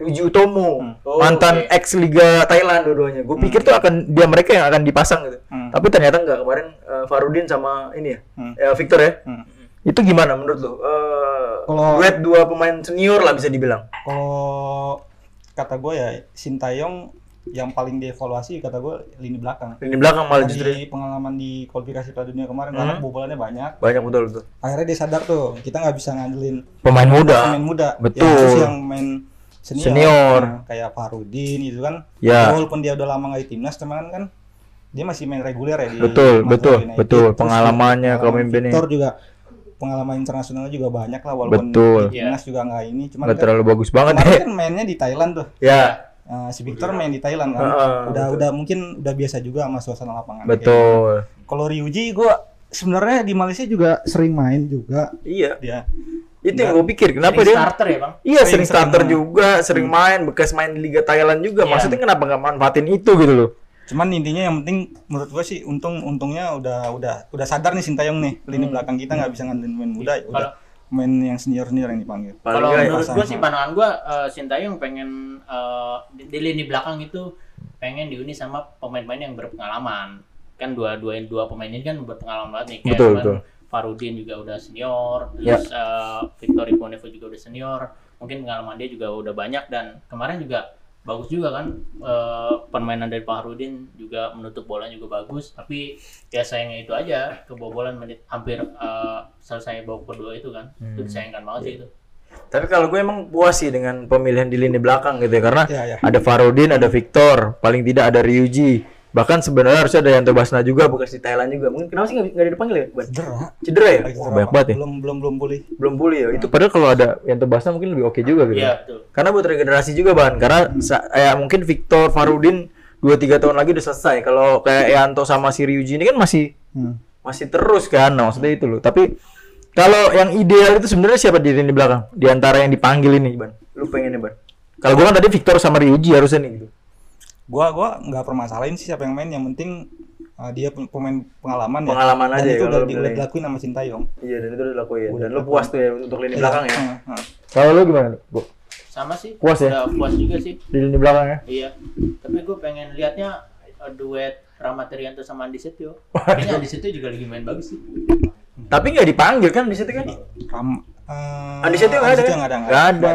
[SPEAKER 1] Ryuji Utomo,
[SPEAKER 2] Oh,
[SPEAKER 1] mantan
[SPEAKER 2] oke.
[SPEAKER 1] ex Liga Thailand dua-duanya. Gue pikir tuh akan dia mereka yang akan dipasang gitu.
[SPEAKER 3] Hmm.
[SPEAKER 1] Tapi ternyata enggak kemarin eh, Farudin sama ini ya,
[SPEAKER 3] Hmm.
[SPEAKER 1] eh, Victor ya.
[SPEAKER 3] Hmm.
[SPEAKER 1] Itu gimana menurut lo? Eh,
[SPEAKER 3] Kalau-
[SPEAKER 1] duet dua pemain senior lah bisa dibilang.
[SPEAKER 3] Kalau kata gue ya Sintayong yang paling dievaluasi kata gue lini belakang.
[SPEAKER 1] Lini belakang malah justru
[SPEAKER 3] Dari pengalaman di kualifikasi Piala Dunia kemarin karena
[SPEAKER 1] Hmm.
[SPEAKER 3] kebobolannya banyak.
[SPEAKER 1] banyak betul betul.
[SPEAKER 3] Akhirnya dia sadar tuh kita nggak bisa ngandelin
[SPEAKER 1] Pemain muda.
[SPEAKER 3] pemain muda.
[SPEAKER 1] Betul.
[SPEAKER 3] Ya, khusus yang main senior,
[SPEAKER 1] Senior.
[SPEAKER 3] Nah, kayak Farudin itu kan.
[SPEAKER 1] Ya.
[SPEAKER 3] Walaupun dia udah lama nggak di timnas, cuman kan dia masih main reguler ya di
[SPEAKER 1] Betul, betul,
[SPEAKER 3] United.
[SPEAKER 1] betul.
[SPEAKER 3] Terus
[SPEAKER 1] Pengalamannya,
[SPEAKER 3] pengalaman
[SPEAKER 1] kepemimpinan.
[SPEAKER 3] Victor juga pengalaman internasionalnya juga banyak lah walaupun
[SPEAKER 1] Betul.
[SPEAKER 3] di timnas juga nggak ini cuman
[SPEAKER 1] Nggak
[SPEAKER 3] kan,
[SPEAKER 1] terlalu bagus banget
[SPEAKER 3] kemarin
[SPEAKER 1] ya.
[SPEAKER 3] kan mainnya di Thailand tuh
[SPEAKER 1] Ya,
[SPEAKER 3] Nah, si Victor main di Thailand kan
[SPEAKER 1] Heeh,
[SPEAKER 3] udah udah mungkin udah biasa juga sama suasana lapangan
[SPEAKER 1] betul.
[SPEAKER 3] Kalau Ryuji gua sebenarnya di Malaysia juga sering main juga
[SPEAKER 1] Iya,
[SPEAKER 3] dia
[SPEAKER 1] itu yang gue pikir. Kenapa
[SPEAKER 2] Sering
[SPEAKER 1] dia?
[SPEAKER 2] starter ya, Bang?
[SPEAKER 1] Iya, sering
[SPEAKER 3] Sering-
[SPEAKER 1] starter
[SPEAKER 3] sering main.
[SPEAKER 1] juga, sering main, bekas main di Liga Thailand juga.
[SPEAKER 2] Iya.
[SPEAKER 1] Maksudnya kenapa nggak manfaatin itu gitu loh?
[SPEAKER 3] cuman intinya yang penting menurut gua sih untung untungnya udah udah udah sadar nih Sintayong nih lini belakang kita nggak bisa ngandelin pemain muda ya udah main yang senior senior yang dipanggil
[SPEAKER 2] Kalau
[SPEAKER 1] nggak
[SPEAKER 2] menurut gua sih pandangan gua eh, Sintayong pengen eh, di, di lini belakang itu pengen diuni sama pemain-pemain yang berpengalaman. Kan dua dua dua pemain ini kan berpengalaman banget nih kayak
[SPEAKER 1] Betul, betul.
[SPEAKER 2] Farudin juga udah senior,
[SPEAKER 1] Ya.
[SPEAKER 2] terus eh, Victor Iponevo juga udah senior. Mungkin pengalaman dia juga udah banyak dan kemarin juga bagus juga kan eh, permainan dari Farudin juga menutup bolanya juga bagus tapi ya sayangnya itu aja kebobolan menit hampir eh, selesai babak kedua itu kan itu disayangkan banget sih itu
[SPEAKER 1] Tapi kalau gue emang puas sih dengan pemilihan di lini belakang gitu ya karena
[SPEAKER 3] Iya, iya.
[SPEAKER 1] ada Farudin, ada Victor, paling tidak ada Ryuji. Bahkan sebenarnya harusnya ada Yanto Basna juga bekas di Thailand juga. Mungkin kenapa sih nggak dipanggil ya? Ban?
[SPEAKER 3] cedera
[SPEAKER 1] Cedera ya? Oh, banyak banget ya.
[SPEAKER 3] belum belum belum pulih
[SPEAKER 1] Belum pulih ya. Itu padahal kalau ada Yanto Basna mungkin lebih oke juga gitu.
[SPEAKER 2] iya betul
[SPEAKER 1] Karena buat regenerasi juga Ban. Karena ya mungkin Victor Farudin 2-3 tahun lagi udah selesai. Kalau kayak Yanto sama si Ryuji ini kan masih
[SPEAKER 3] Hmm.
[SPEAKER 1] masih terus kan nah, maksudnya itu loh tapi kalau yang ideal itu sebenarnya siapa di lini belakang di antara yang dipanggil ini ban lu pengennya ban kalau gua kan tadi Victor sama Ryuji harusnya nih gitu
[SPEAKER 3] gua gua nggak permasalahin sih siapa yang main. Yang penting uh, dia punya pemain pengalaman ya.
[SPEAKER 1] Pengalaman
[SPEAKER 3] dan
[SPEAKER 1] aja ya
[SPEAKER 3] itu
[SPEAKER 1] kalau
[SPEAKER 3] udah,
[SPEAKER 1] lu
[SPEAKER 3] di-
[SPEAKER 1] milih.
[SPEAKER 3] udah dilakuin sama Sintayong.
[SPEAKER 1] Iya dan itu udah dilakuin.
[SPEAKER 3] Udah
[SPEAKER 1] dan lu puas tuh ya untuk lini belakang ya?
[SPEAKER 3] Heeh, heeh.
[SPEAKER 1] kalau lu gimana bu?
[SPEAKER 2] Sama sih.
[SPEAKER 1] Puas ya?
[SPEAKER 2] udah puas juga sih.
[SPEAKER 1] Di lini belakang ya?
[SPEAKER 2] Iya. Tapi gue pengen lihatnya eh, duet Ramaterianto sama Andi Setio. Kayaknya Andi Setio juga lagi main bagus sih.
[SPEAKER 1] Tapi nggak dipanggil kan di situ kan?
[SPEAKER 3] Ram, uh,
[SPEAKER 1] Andi Setio nggak ada
[SPEAKER 3] Setio
[SPEAKER 1] kan?
[SPEAKER 3] nggak ada.
[SPEAKER 1] Nggak ada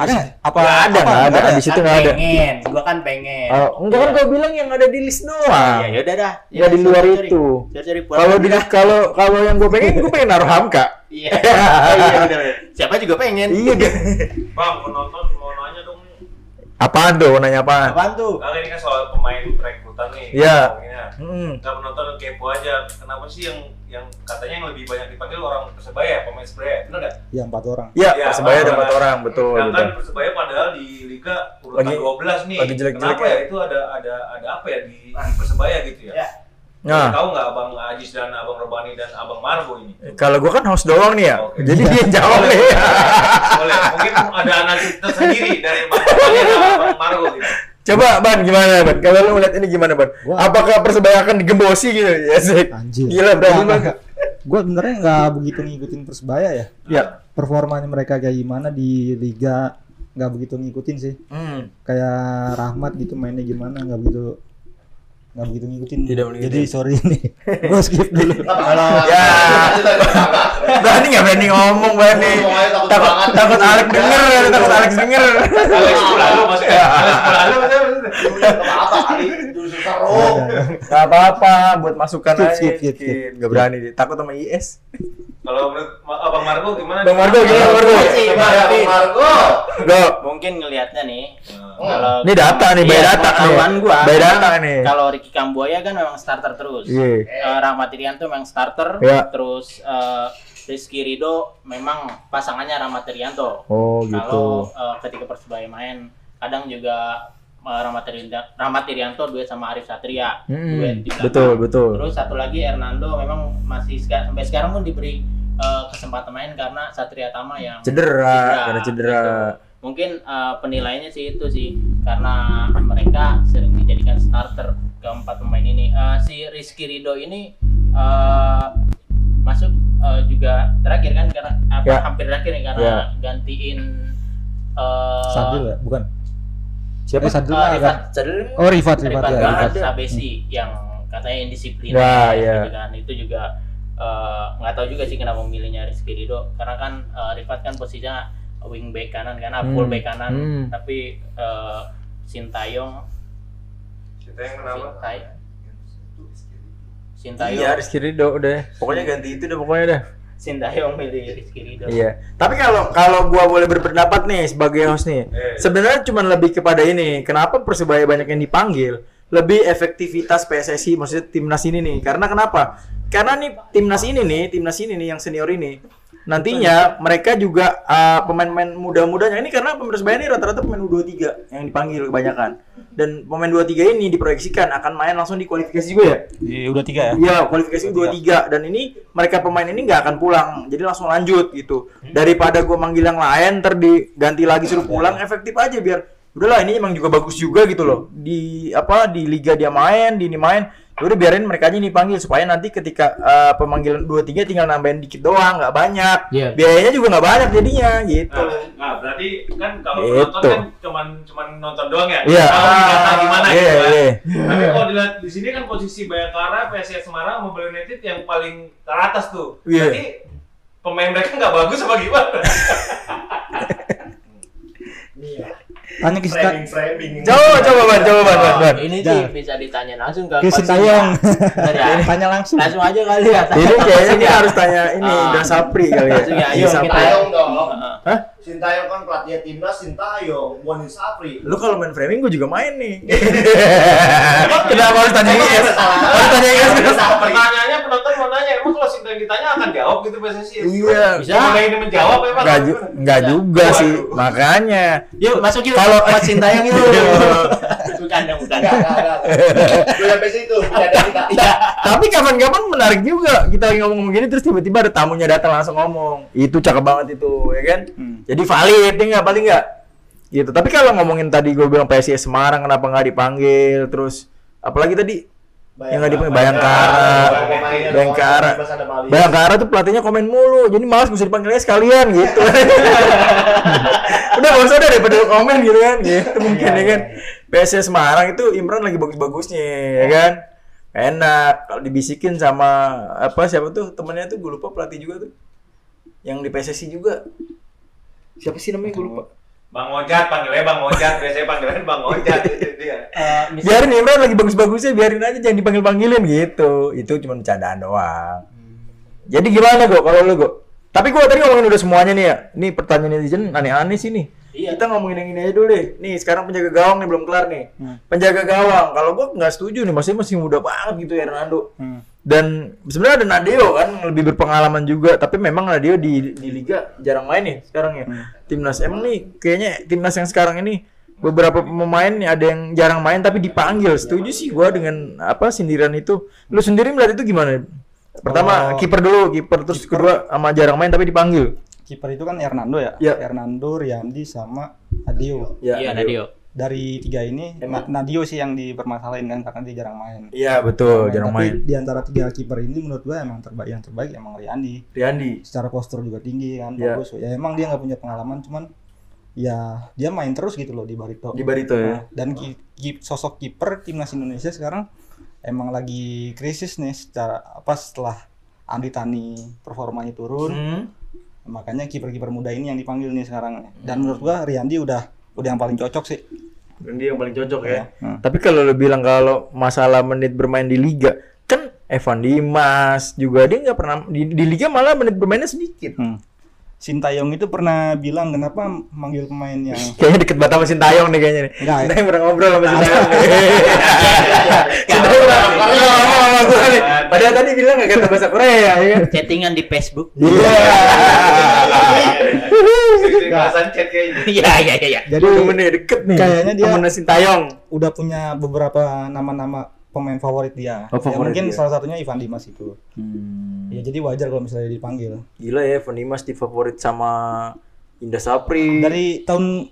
[SPEAKER 3] ada apa
[SPEAKER 1] nggak ada
[SPEAKER 3] apa?
[SPEAKER 1] nggak ada. di situ
[SPEAKER 2] kan
[SPEAKER 1] nggak ada.
[SPEAKER 2] pengen gua kan pengen.
[SPEAKER 1] Oh, enggak kan gua bilang yang ada di list doang.
[SPEAKER 2] Ya yaudah dah.
[SPEAKER 1] Ya, di luar itu. kalau di kalau kalau yang gue pengen gue pengen naruh Hamka. [LAUGHS] [LAUGHS]
[SPEAKER 2] Iya. Iya bener, bener. siapa juga pengen.
[SPEAKER 1] Iya dia. [LAUGHS]
[SPEAKER 4] Bang, mau nonton, mau nanya dong.
[SPEAKER 1] Apaan tuh? Nanya apaan?
[SPEAKER 2] Apaan tuh?
[SPEAKER 4] Kali ini kan soal pemain rekrutan ikutan nih.
[SPEAKER 1] Iya.
[SPEAKER 4] ngomonginnya.
[SPEAKER 1] Hmm.
[SPEAKER 4] Nggak penonton kepo aja. Kenapa sih yang yang katanya yang lebih banyak dipanggil orang persebaya, pemain persebaya, benar nggak?
[SPEAKER 3] Ya empat orang.
[SPEAKER 1] Ya,
[SPEAKER 4] Ya,
[SPEAKER 1] Persebaya ada empat orang, betul.
[SPEAKER 4] Sedangkan
[SPEAKER 1] betul.
[SPEAKER 4] persebaya padahal di liga urutan
[SPEAKER 1] Lagi-
[SPEAKER 4] 12 nih.
[SPEAKER 1] lagi jelek-jelek
[SPEAKER 4] Kenapa
[SPEAKER 1] ya.
[SPEAKER 4] ya itu ada ada ada apa ya di, di persebaya gitu ya?
[SPEAKER 1] Nah,
[SPEAKER 4] Tahu nggak Abang Ajis dan Abang Robani dan Abang Margo ini?
[SPEAKER 1] kalau gua kan host doang nih ya.
[SPEAKER 4] Oke.
[SPEAKER 1] Jadi dia yang jawab nih.
[SPEAKER 4] Boleh, mungkin ada analisis tersendiri dari Robani dan Abang Margo gitu.
[SPEAKER 1] Coba Ban gimana Ban? Kalau lu ngeliat ini gimana Ban?
[SPEAKER 3] Gua-
[SPEAKER 1] Apakah Persebaya akan digembosi gitu? [LAUGHS] Ya sih.
[SPEAKER 3] Anjir.
[SPEAKER 1] Gila berani banget.
[SPEAKER 3] Gue sebenarnya nggak begitu ngikutin persebaya ya.
[SPEAKER 1] Ya.
[SPEAKER 3] Performanya mereka kayak gimana di liga nggak begitu ngikutin sih.
[SPEAKER 1] Hmm.
[SPEAKER 3] Kayak Rahmat gitu mainnya gimana nggak begitu nggak begitu ngikutin.
[SPEAKER 1] Tidak ngikutin.
[SPEAKER 3] Jadi sorry nih. [LAUGHS] Gue skip dulu. [LAUGHS]
[SPEAKER 1] Ya. Berani nggak berani ngomong berani. Takut takut Alex denger, ya, takut Alex denger.
[SPEAKER 4] Alex Pulalu maksudnya. Alex Pulalu maksudnya.
[SPEAKER 1] Gak apa-apa, buat masukan
[SPEAKER 3] Skip,
[SPEAKER 1] aja.
[SPEAKER 3] skip, skip, skip.
[SPEAKER 1] Gak berani takut sama IS.
[SPEAKER 4] Kalau menurut Abang Margo gimana?
[SPEAKER 1] Bang Margo gimana Bang Margo?
[SPEAKER 2] Sih, Margo.
[SPEAKER 1] Go.
[SPEAKER 2] Mungkin ngelihatnya nih,
[SPEAKER 4] Oh.
[SPEAKER 2] kalau
[SPEAKER 1] Ini data nih, by
[SPEAKER 2] Iya,
[SPEAKER 1] data nih.
[SPEAKER 2] pengetahuan gua.
[SPEAKER 1] By data nih.
[SPEAKER 2] Kalau Ricky Kambuaya kan memang starter terus.
[SPEAKER 1] Iya.
[SPEAKER 2] Eh, Rahmat Irianto memang starter,
[SPEAKER 1] Iya.
[SPEAKER 2] terus eh, Rizky Rido memang pasangannya Rahmat Irianto.
[SPEAKER 1] Oh
[SPEAKER 2] Kalau
[SPEAKER 1] gitu.
[SPEAKER 2] eh, ketika Persebaya main, kadang juga eh, Rahmat Irianto, Rahmat Irianto duet sama Arif Satria,
[SPEAKER 1] Hmm,
[SPEAKER 2] duet di belakang.
[SPEAKER 1] betul betul.
[SPEAKER 2] Terus satu lagi Hernando memang masih sampai sekarang pun diberi eh, kesempatan main karena Satria Tama yang
[SPEAKER 1] Cedera, karena cedera.
[SPEAKER 2] gitu. Mungkin eh, penilaiannya sih itu sih karena mereka sering dijadikan starter keempat pemain ini. Eh, si Rizky Rido ini eh, masuk eh, juga terakhir kan karena apa
[SPEAKER 1] Ya.
[SPEAKER 2] hampir terakhir nih karena
[SPEAKER 1] Ya.
[SPEAKER 2] gantiin eh
[SPEAKER 3] Sadil ya? Bukan.
[SPEAKER 1] Siapa?
[SPEAKER 3] Eh, Sadil mah
[SPEAKER 2] Rifat
[SPEAKER 3] kan?
[SPEAKER 2] Sadil
[SPEAKER 3] Oh Rifat, Rifat
[SPEAKER 2] Rifat
[SPEAKER 3] ya.
[SPEAKER 2] Rifat. Sabesi yang katanya indisiplin
[SPEAKER 1] Ya, ya.
[SPEAKER 2] gitu kan itu juga eh, nggak tahu juga sih kenapa memilihnya Rizky Rido karena kan eh, Rifat kan posisinya wing back kanan kan ah, full
[SPEAKER 1] Hmm.
[SPEAKER 2] back kanan
[SPEAKER 1] Hmm.
[SPEAKER 2] tapi eh, Sintayong
[SPEAKER 4] Kita yang kenapa?
[SPEAKER 2] Sintai Sintayong
[SPEAKER 1] Iya, Rizky Ridho udah. Pokoknya ganti itu udah pokoknya dah.
[SPEAKER 2] Sintayong milih Rizky Rido
[SPEAKER 1] Iya. Tapi kalau kalau gua boleh berpendapat nih sebagai host nih,
[SPEAKER 4] Eh.
[SPEAKER 1] sebenarnya cuma lebih kepada ini. Kenapa persebaya banyak yang dipanggil? Lebih efektivitas PSSI, maksudnya timnas ini nih. Karena kenapa? Karena nih timnas ini nih, timnas ini nih yang senior ini. Nantinya mereka juga uh, pemain-pemain muda-mudanya ini karena persebaya ini rata-rata pemain U23 yang dipanggil kebanyakan. Dan pemain 23 ini diproyeksikan akan main langsung di kualifikasi juga ya.
[SPEAKER 3] Di udah tiga ya?
[SPEAKER 1] Iya, kualifikasi U23 dan ini mereka pemain ini nggak akan pulang. Jadi langsung lanjut gitu. Daripada gua manggil yang lain ntar diganti lagi suruh pulang efektif aja biar udahlah ini emang juga bagus juga gitu loh. Di apa di liga dia main, di ini main. Ya udah biarin mereka aja nih panggil supaya nanti ketika eh, pemanggilan 23 tinggal nambahin dikit doang, nggak banyak.
[SPEAKER 2] Iya.
[SPEAKER 1] Biayanya juga nggak banyak jadinya gitu.
[SPEAKER 4] Nah, nah, berarti kan kalau
[SPEAKER 1] Gitu.
[SPEAKER 4] nonton kan cuman cuman nonton doang ya.
[SPEAKER 1] Iya.
[SPEAKER 4] Nih data gimana
[SPEAKER 1] Iya,
[SPEAKER 4] gitu kan.
[SPEAKER 1] iya.
[SPEAKER 4] Tapi kalau dilihat di sini kan posisi Bayangkara, PSIS Semarang, sama Bali United yang paling teratas tuh.
[SPEAKER 1] Iya.
[SPEAKER 4] Berarti pemain mereka nggak bagus apa gimana? [LAUGHS]
[SPEAKER 3] Tanya ke Sita.
[SPEAKER 1] Coba coba ban, coba ban, ban, ban.
[SPEAKER 2] ini sih bisa ditanya langsung ke Coach
[SPEAKER 3] Sintayong.
[SPEAKER 2] Sinta. Ya, [LAUGHS]
[SPEAKER 3] Tanya langsung.
[SPEAKER 2] langsung aja kali ya
[SPEAKER 1] Ini kayaknya kita harus tanya ini
[SPEAKER 2] Ah.
[SPEAKER 1] udah Sapri kali ya.
[SPEAKER 2] Langsung ya, ayo
[SPEAKER 5] Sintayong dong.
[SPEAKER 2] Heeh.
[SPEAKER 5] Sintayong kan pelatih timnas Sintayong, bukan Sapri.
[SPEAKER 1] Lu kalau main framing gue juga main nih. [LAUGHS] Kenapa harus tanya IS? Harus tanya IS.
[SPEAKER 4] Pertanyaannya nanya, emang kalau Sinta yang ditanya akan jawab gitu PSSI?
[SPEAKER 1] Iya.
[SPEAKER 2] Bisa.
[SPEAKER 4] Mulai ini menjawab emang.
[SPEAKER 1] Enggak ju enggak juga sih. Makanya.
[SPEAKER 2] Yuk masuk yuk.
[SPEAKER 1] Kalau-
[SPEAKER 2] Sintayong yuk. bukan dong, bukan.
[SPEAKER 5] Enggak, enggak, enggak. Udah sampai situ, tidak ada kita.
[SPEAKER 2] Iya.
[SPEAKER 1] Tapi kapan-kapan menarik juga kita lagi ngomong begini terus tiba-tiba ada tamunya datang langsung ngomong. Itu cakep banget itu, ya kan? Jadi valid ya nggak paling nggak? Gitu. Tapi kalau ngomongin tadi gue bilang PSIS Semarang kenapa nggak dipanggil terus apalagi tadi yang nggak dipanggil Bayangkara, Bayangkara. Bayangkara tuh pelatihnya komen mulu, jadi malas bisa dipanggil aja sekalian gitu. [LAUGHS] udah gak usah deh daripada komen gitu kan, gitu mungkin ya kan. PSS Semarang itu Imran lagi bagus-bagusnya, ya kan. Enak kalau dibisikin sama apa siapa tuh temennya tuh gue lupa pelatih juga tuh. Yang di PSSI juga. Siapa sih namanya gue lupa.
[SPEAKER 4] Bang Ojat, panggilnya Bang Ojat, biasanya panggilan Bang Ojat itu dia. [LAUGHS]
[SPEAKER 2] Eh, misal-
[SPEAKER 1] Biarin Imran lagi bagus-bagusnya, biarin aja jangan dipanggil-panggilin gitu. Itu cuma bercandaan doang. Jadi gimana kok kalau lu kok? Tapi gua tadi ngomongin udah semuanya nih ya. Ini pertanyaan netizen aneh-aneh sih nih.
[SPEAKER 2] Iya.
[SPEAKER 1] Kita ngomongin yang ini aja dulu deh. Nih, sekarang penjaga gawang nih belum kelar nih.
[SPEAKER 3] Hmm.
[SPEAKER 1] Penjaga gawang, kalau gua nggak setuju nih, masih masih muda banget gitu ya Ronaldo.
[SPEAKER 3] Hmm.
[SPEAKER 1] Dan sebenarnya ada Nadeo kan lebih berpengalaman juga, tapi memang Nadeo di di liga jarang main nih sekarang ya. Timnas emang nih kayaknya timnas yang sekarang ini beberapa pemain nih ada yang jarang main tapi dipanggil. Setuju sih gua dengan apa sindiran itu. Lu sendiri melihat itu gimana? Pertama
[SPEAKER 3] Kalau-
[SPEAKER 1] kiper dulu, kiper terus kedua sama jarang main tapi dipanggil.
[SPEAKER 3] Kiper itu kan Hernando ya.
[SPEAKER 1] Iya.
[SPEAKER 3] Hernando, Riyandi sama Adio.
[SPEAKER 2] Iya, Nadio.
[SPEAKER 3] Dari tiga ini Na- Nadio sih yang dipermasalahin kan karena dia jarang main.
[SPEAKER 1] Iya betul,
[SPEAKER 3] Main.
[SPEAKER 1] jarang
[SPEAKER 3] Tapi
[SPEAKER 1] main.
[SPEAKER 3] di antara tiga kiper ini menurut gua emang terbaik yang terbaik emang Riyandi.
[SPEAKER 1] Riyandi.
[SPEAKER 3] Secara postur juga tinggi kan,
[SPEAKER 1] Iya.
[SPEAKER 3] bagus. Ya emang dia nggak punya pengalaman cuman ya dia main terus gitu loh di Barito.
[SPEAKER 1] Di Barito ya.
[SPEAKER 3] Nah, dan ki- ki- sosok kiper timnas Indonesia sekarang emang lagi krisis nih secara apa setelah Andi Tani performanya turun
[SPEAKER 1] Hmm.
[SPEAKER 3] Makanya kiper-kiper muda ini yang dipanggil nih sekarang dan menurut gua Riyandi udah udah yang paling cocok sih
[SPEAKER 1] Dia yang paling cocok ya.
[SPEAKER 3] Hmm.
[SPEAKER 1] Tapi kalau lu bilang kalau masalah menit bermain di liga, kan Evan Dimas juga dia nggak pernah di, di liga malah menit bermainnya sedikit.
[SPEAKER 3] hmm. Sintayong itu pernah bilang kenapa manggil pemain yang [LAUGHS]
[SPEAKER 1] Kayaknya deket banget sama Sintayong nih kayaknya nih.
[SPEAKER 3] Enggak, ya.
[SPEAKER 1] Sintayong pernah ngobrol sama Sintayong. [LAUGHS] Sintayong pernah ngobrol sama nih. Padahal tadi bilang nggak kata bahasa Korea ya kan.
[SPEAKER 2] Chattingan di Facebook.
[SPEAKER 1] Iya.
[SPEAKER 4] Kelasan chat kayaknya. [LAUGHS]
[SPEAKER 2] Iya, iya, iya, iya.
[SPEAKER 3] jadi
[SPEAKER 1] Temennya deket nih.
[SPEAKER 3] Kayaknya dia-
[SPEAKER 1] temennya Sintayong.
[SPEAKER 3] udah punya beberapa nama-nama pemain favorit dia.
[SPEAKER 1] Oh,
[SPEAKER 3] Ya,
[SPEAKER 1] favorit
[SPEAKER 3] mungkin
[SPEAKER 1] dia.
[SPEAKER 3] salah satunya Ivan Dimas itu. Ya jadi wajar kalau misalnya dipanggil.
[SPEAKER 1] Gila ya Evan Dimas di favorit sama Indah Sapri.
[SPEAKER 3] Dari tahun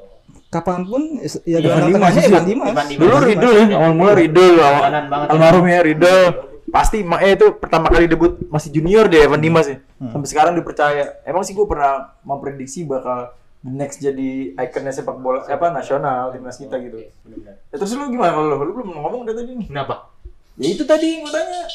[SPEAKER 3] kapan pun ya
[SPEAKER 1] Ivan Dimas sih.
[SPEAKER 3] Ivan Dimas.
[SPEAKER 2] Ivan Dimas.
[SPEAKER 1] Dulu Ridul ya, awal mula Ridul, awal
[SPEAKER 2] ya.
[SPEAKER 1] almarhum ya Ridul. Pasti ma- eh itu pertama kali debut masih junior deh Evan Dimas ya. Sampai sekarang dipercaya. Emang sih gue pernah memprediksi bakal next jadi ikonnya sepak bola apa nasional timnas kita gitu. Ya, terus lu gimana kalau lu? Lu belum ngomong dari tadi nih.
[SPEAKER 2] Kenapa?
[SPEAKER 1] Ya itu tadi gue tanya.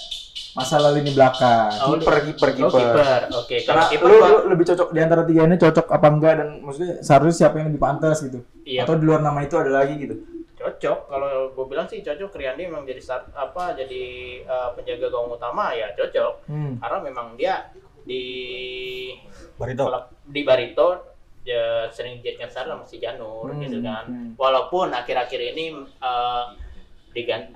[SPEAKER 1] Masalah lini belakang,
[SPEAKER 2] Oh,
[SPEAKER 1] kiper kiper
[SPEAKER 2] Oh,
[SPEAKER 1] kiper.
[SPEAKER 2] kiper. Oke, kalau
[SPEAKER 1] Karena
[SPEAKER 2] kiper
[SPEAKER 1] lu, lu lebih cocok di antara tiga ini cocok apa enggak dan maksudnya seharusnya siapa yang lebih pantas gitu.
[SPEAKER 2] Iya.
[SPEAKER 1] Atau di luar nama itu ada lagi gitu.
[SPEAKER 2] cocok kalau gue bilang sih cocok Riyandi memang jadi start apa jadi eh, penjaga gawang utama ya cocok
[SPEAKER 1] Hmm.
[SPEAKER 2] karena memang dia di
[SPEAKER 3] Barito.
[SPEAKER 2] di Barito ya sering jadikan start sama si Janur
[SPEAKER 1] Hmm,
[SPEAKER 2] gitu kan
[SPEAKER 1] hmm.
[SPEAKER 2] walaupun akhir-akhir ini eh, diganti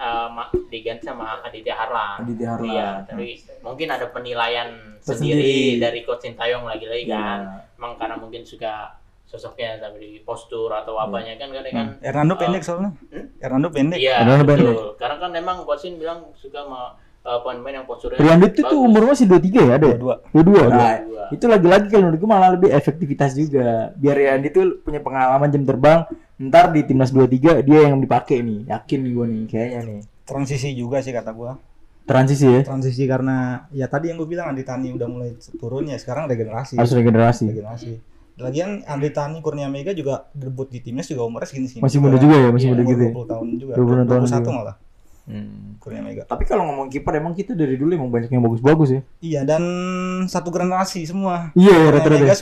[SPEAKER 2] diganti sama Aditya Harlan
[SPEAKER 1] Aditya Harlan.
[SPEAKER 2] iya tapi mungkin ada penilaian
[SPEAKER 1] Tersendiri.
[SPEAKER 2] sendiri dari coach Sintayong lagi-lagi kan
[SPEAKER 1] Iya.
[SPEAKER 2] emang karena mungkin suka sosoknya tapi di postur atau apanya kan kadang kan
[SPEAKER 3] Hernando
[SPEAKER 2] Oh.
[SPEAKER 3] pendek soalnya.
[SPEAKER 2] Hmm?
[SPEAKER 3] Hernando pendek.
[SPEAKER 2] Iya, betul.
[SPEAKER 1] pendek.
[SPEAKER 2] Karena kan memang Coach Shin bilang suka sama uh, pemain yang posturnya
[SPEAKER 1] Riyandi itu tuh umur masih 23 ya ada? ya?
[SPEAKER 3] Dua-dua.
[SPEAKER 1] Dua-dua. Nah,
[SPEAKER 2] Dua-dua.
[SPEAKER 1] itu lagi-lagi kalau menurut gue malah lebih efektivitas juga. Biar Riyandi tuh punya pengalaman jam terbang. Ntar di timnas 23 dia yang dipakai nih. Yakin nih gue nih kayaknya nih.
[SPEAKER 3] Transisi juga sih kata gua.
[SPEAKER 1] Transisi ya.
[SPEAKER 3] Transisi karena ya tadi yang gue bilang Andi Tani udah mulai turun ya sekarang regenerasi.
[SPEAKER 1] Harus regenerasi.
[SPEAKER 3] regenerasi. Lagian Andi Tani Kurnia Mega juga debut di timnas juga umurnya segini-segini.
[SPEAKER 1] Masih muda juga ya, masih
[SPEAKER 3] Iya,
[SPEAKER 1] muda gitu ya.
[SPEAKER 3] 20 tahun juga.
[SPEAKER 1] 20 tahun
[SPEAKER 3] 21
[SPEAKER 1] juga.
[SPEAKER 3] malah
[SPEAKER 1] Hmm.
[SPEAKER 3] Kurnia Mega.
[SPEAKER 1] Tapi kalau ngomong kiper emang kita dari dulu emang banyak yang bagus-bagus ya.
[SPEAKER 3] Iya dan satu generasi semua.
[SPEAKER 1] Iya
[SPEAKER 3] Kurnia
[SPEAKER 1] rata-rata.
[SPEAKER 3] Mega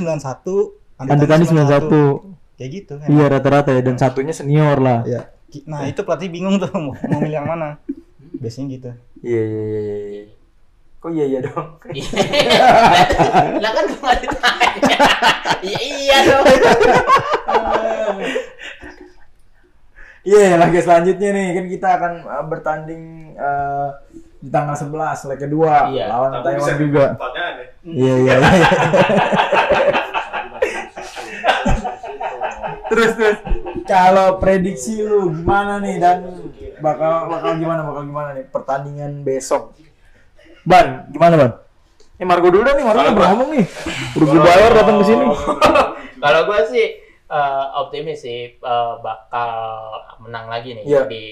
[SPEAKER 3] 91,
[SPEAKER 1] Andi Tani 91.
[SPEAKER 3] Kayak gitu kan.
[SPEAKER 1] Iya rata-rata ya dan satunya senior lah.
[SPEAKER 3] Iya. Nah, itu pelatih bingung tuh mau, mau milih yang mana. Biasanya gitu.
[SPEAKER 1] Iya iya iya iya. iya. Kok iya iya dong? [LAUGHS]
[SPEAKER 2] Lah kan gua nggak ditanya. Iya iya dong. [LAUGHS]
[SPEAKER 1] Iya, laga selanjutnya nih kan kita akan uh, bertanding uh, di tanggal 11 leg kedua
[SPEAKER 2] Iya,
[SPEAKER 1] lawan Taiwan juga.
[SPEAKER 4] ya.
[SPEAKER 1] Iya iya. iya. [LAUGHS] terus terus kalau prediksi lu gimana nih dan bakal bakal gimana bakal gimana nih pertandingan besok? Ban, gimana Ban? Eh Margo dulu dah nih, Margo udah ngomong nih. Udah gue bayar datang ke sini. [LAUGHS]
[SPEAKER 2] Kalau gua sih eh, optimis sih eh, bakal menang lagi nih
[SPEAKER 1] Iya.
[SPEAKER 2] di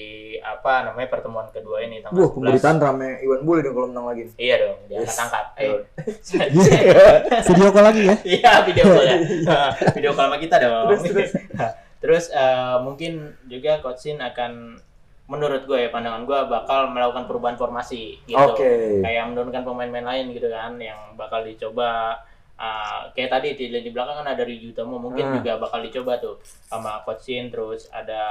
[SPEAKER 2] apa namanya pertemuan kedua ini tanggal
[SPEAKER 1] Wah,
[SPEAKER 2] 11.
[SPEAKER 1] pemberitaan rame Iwan Bule dong kalau menang lagi.
[SPEAKER 2] Iya dong, diangkat
[SPEAKER 1] Yes.
[SPEAKER 2] angkat. Eh. [LAUGHS]
[SPEAKER 3] Video call lagi ya.
[SPEAKER 2] Iya video call ya. [LAUGHS] video call sama kita dong.
[SPEAKER 1] Terus, terus. [LAUGHS]
[SPEAKER 2] Terus, eh, mungkin juga Coach Shin akan menurut gue ya pandangan gue bakal melakukan perubahan formasi gitu.
[SPEAKER 1] Oke.
[SPEAKER 2] Kayak menurunkan pemain-pemain lain gitu kan yang bakal dicoba eh, kayak tadi di lini belakang kan ada Ryu Utama mungkin
[SPEAKER 1] Hmm.
[SPEAKER 2] juga bakal dicoba tuh sama Coach Shin terus ada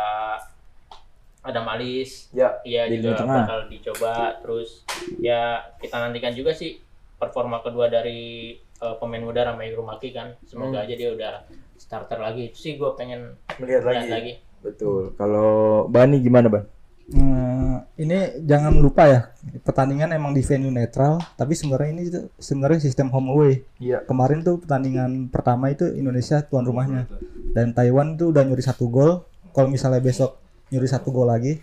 [SPEAKER 2] ada Malis
[SPEAKER 1] Ya,
[SPEAKER 2] Iya
[SPEAKER 1] di
[SPEAKER 2] juga
[SPEAKER 1] tengah.
[SPEAKER 2] bakal dicoba terus ya kita nantikan juga sih performa kedua dari eh, pemain muda Ramai Rumaki kan. Semoga
[SPEAKER 1] Hmm.
[SPEAKER 2] aja dia udah starter lagi. Itu sih gue pengen
[SPEAKER 1] Melihat
[SPEAKER 2] lihat
[SPEAKER 1] lagi.
[SPEAKER 2] lagi.
[SPEAKER 1] Betul. Kalau Bani gimana, Ban?
[SPEAKER 3] Hmm, ini jangan lupa ya pertandingan emang di venue netral tapi sebenarnya ini sebenarnya sistem home away
[SPEAKER 1] Iya.
[SPEAKER 3] kemarin tuh pertandingan pertama itu Indonesia tuan rumahnya dan Taiwan tuh udah nyuri satu gol kalau misalnya besok nyuri satu gol lagi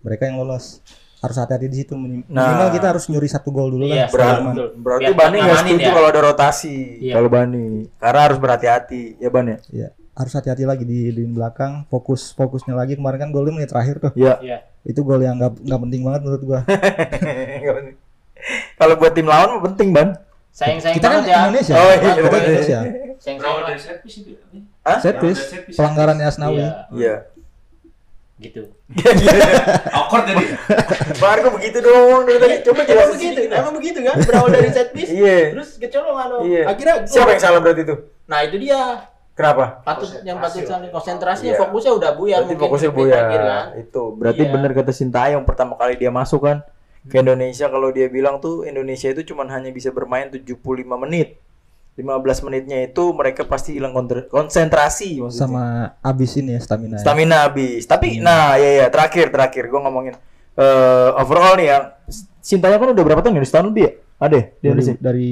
[SPEAKER 3] mereka yang lolos harus hati-hati di situ
[SPEAKER 1] Nah.
[SPEAKER 3] minimal kita harus nyuri satu gol dulu
[SPEAKER 2] Iya,
[SPEAKER 3] Aman.
[SPEAKER 2] betul.
[SPEAKER 1] Berarti
[SPEAKER 2] Biar
[SPEAKER 1] Bani nggak setuju
[SPEAKER 2] ya.
[SPEAKER 1] kalau ada rotasi.
[SPEAKER 2] Iya.
[SPEAKER 1] Kalau Bani, karena harus berhati-hati, ya Ban ya.
[SPEAKER 3] Iya, harus hati-hati lagi di di belakang fokus fokusnya lagi kemarin kan golnya menit terakhir tuh
[SPEAKER 1] Iya.
[SPEAKER 2] Iya.
[SPEAKER 3] Itu gol yang nggak nggak penting banget menurut gua [LAUGHS]
[SPEAKER 1] kalau buat tim lawan mah penting, Ban.
[SPEAKER 2] Sayang-sayang
[SPEAKER 3] kita kan
[SPEAKER 2] ya.
[SPEAKER 3] Indonesia
[SPEAKER 1] Oh, iya,
[SPEAKER 3] Kita
[SPEAKER 1] betul.
[SPEAKER 3] Indonesia
[SPEAKER 2] banget.
[SPEAKER 4] dari set piece itu ya?
[SPEAKER 1] Hah?
[SPEAKER 3] set piece pelanggaran Asnawi
[SPEAKER 2] Iya,
[SPEAKER 1] Iya.
[SPEAKER 2] gitu. [LAUGHS]
[SPEAKER 4] Awkward jadi. [LAUGHS]
[SPEAKER 1] Bar kok begitu dong dari tadi. Coba
[SPEAKER 2] Emang
[SPEAKER 1] jelasin
[SPEAKER 2] begitu,
[SPEAKER 1] sedikit.
[SPEAKER 2] emang begitu kan? Berawal dari set piece,
[SPEAKER 1] Iya.
[SPEAKER 2] terus kecolongan dong.
[SPEAKER 1] Iya.
[SPEAKER 2] Akhirnya gol.
[SPEAKER 1] Siapa yang salah berarti itu?
[SPEAKER 2] Nah itu dia
[SPEAKER 1] Kenapa?
[SPEAKER 2] patut yang patut saling konsentrasinya
[SPEAKER 1] Iya.
[SPEAKER 2] fokusnya udah buyar
[SPEAKER 1] Berarti
[SPEAKER 2] mungkin
[SPEAKER 1] fokusnya
[SPEAKER 2] di
[SPEAKER 1] bu
[SPEAKER 2] menit
[SPEAKER 1] ya.
[SPEAKER 2] akhir kan.
[SPEAKER 1] Itu berarti
[SPEAKER 2] Iya.
[SPEAKER 1] bener kata Sintayong pertama kali dia masuk kan ke Indonesia kalau dia bilang tuh Indonesia itu cuman hanya bisa bermain 75 menit. 15 menitnya itu mereka pasti hilang konsentrasi maksudnya.
[SPEAKER 3] sama abis ini ya stamina ya.
[SPEAKER 1] Stamina habis. Tapi nah ya ya terakhir terakhir gua ngomongin eh overall nih yang Sintayong kan udah berapa tahun ya? Setahun lebih ya? Ada ya di
[SPEAKER 3] dari, dari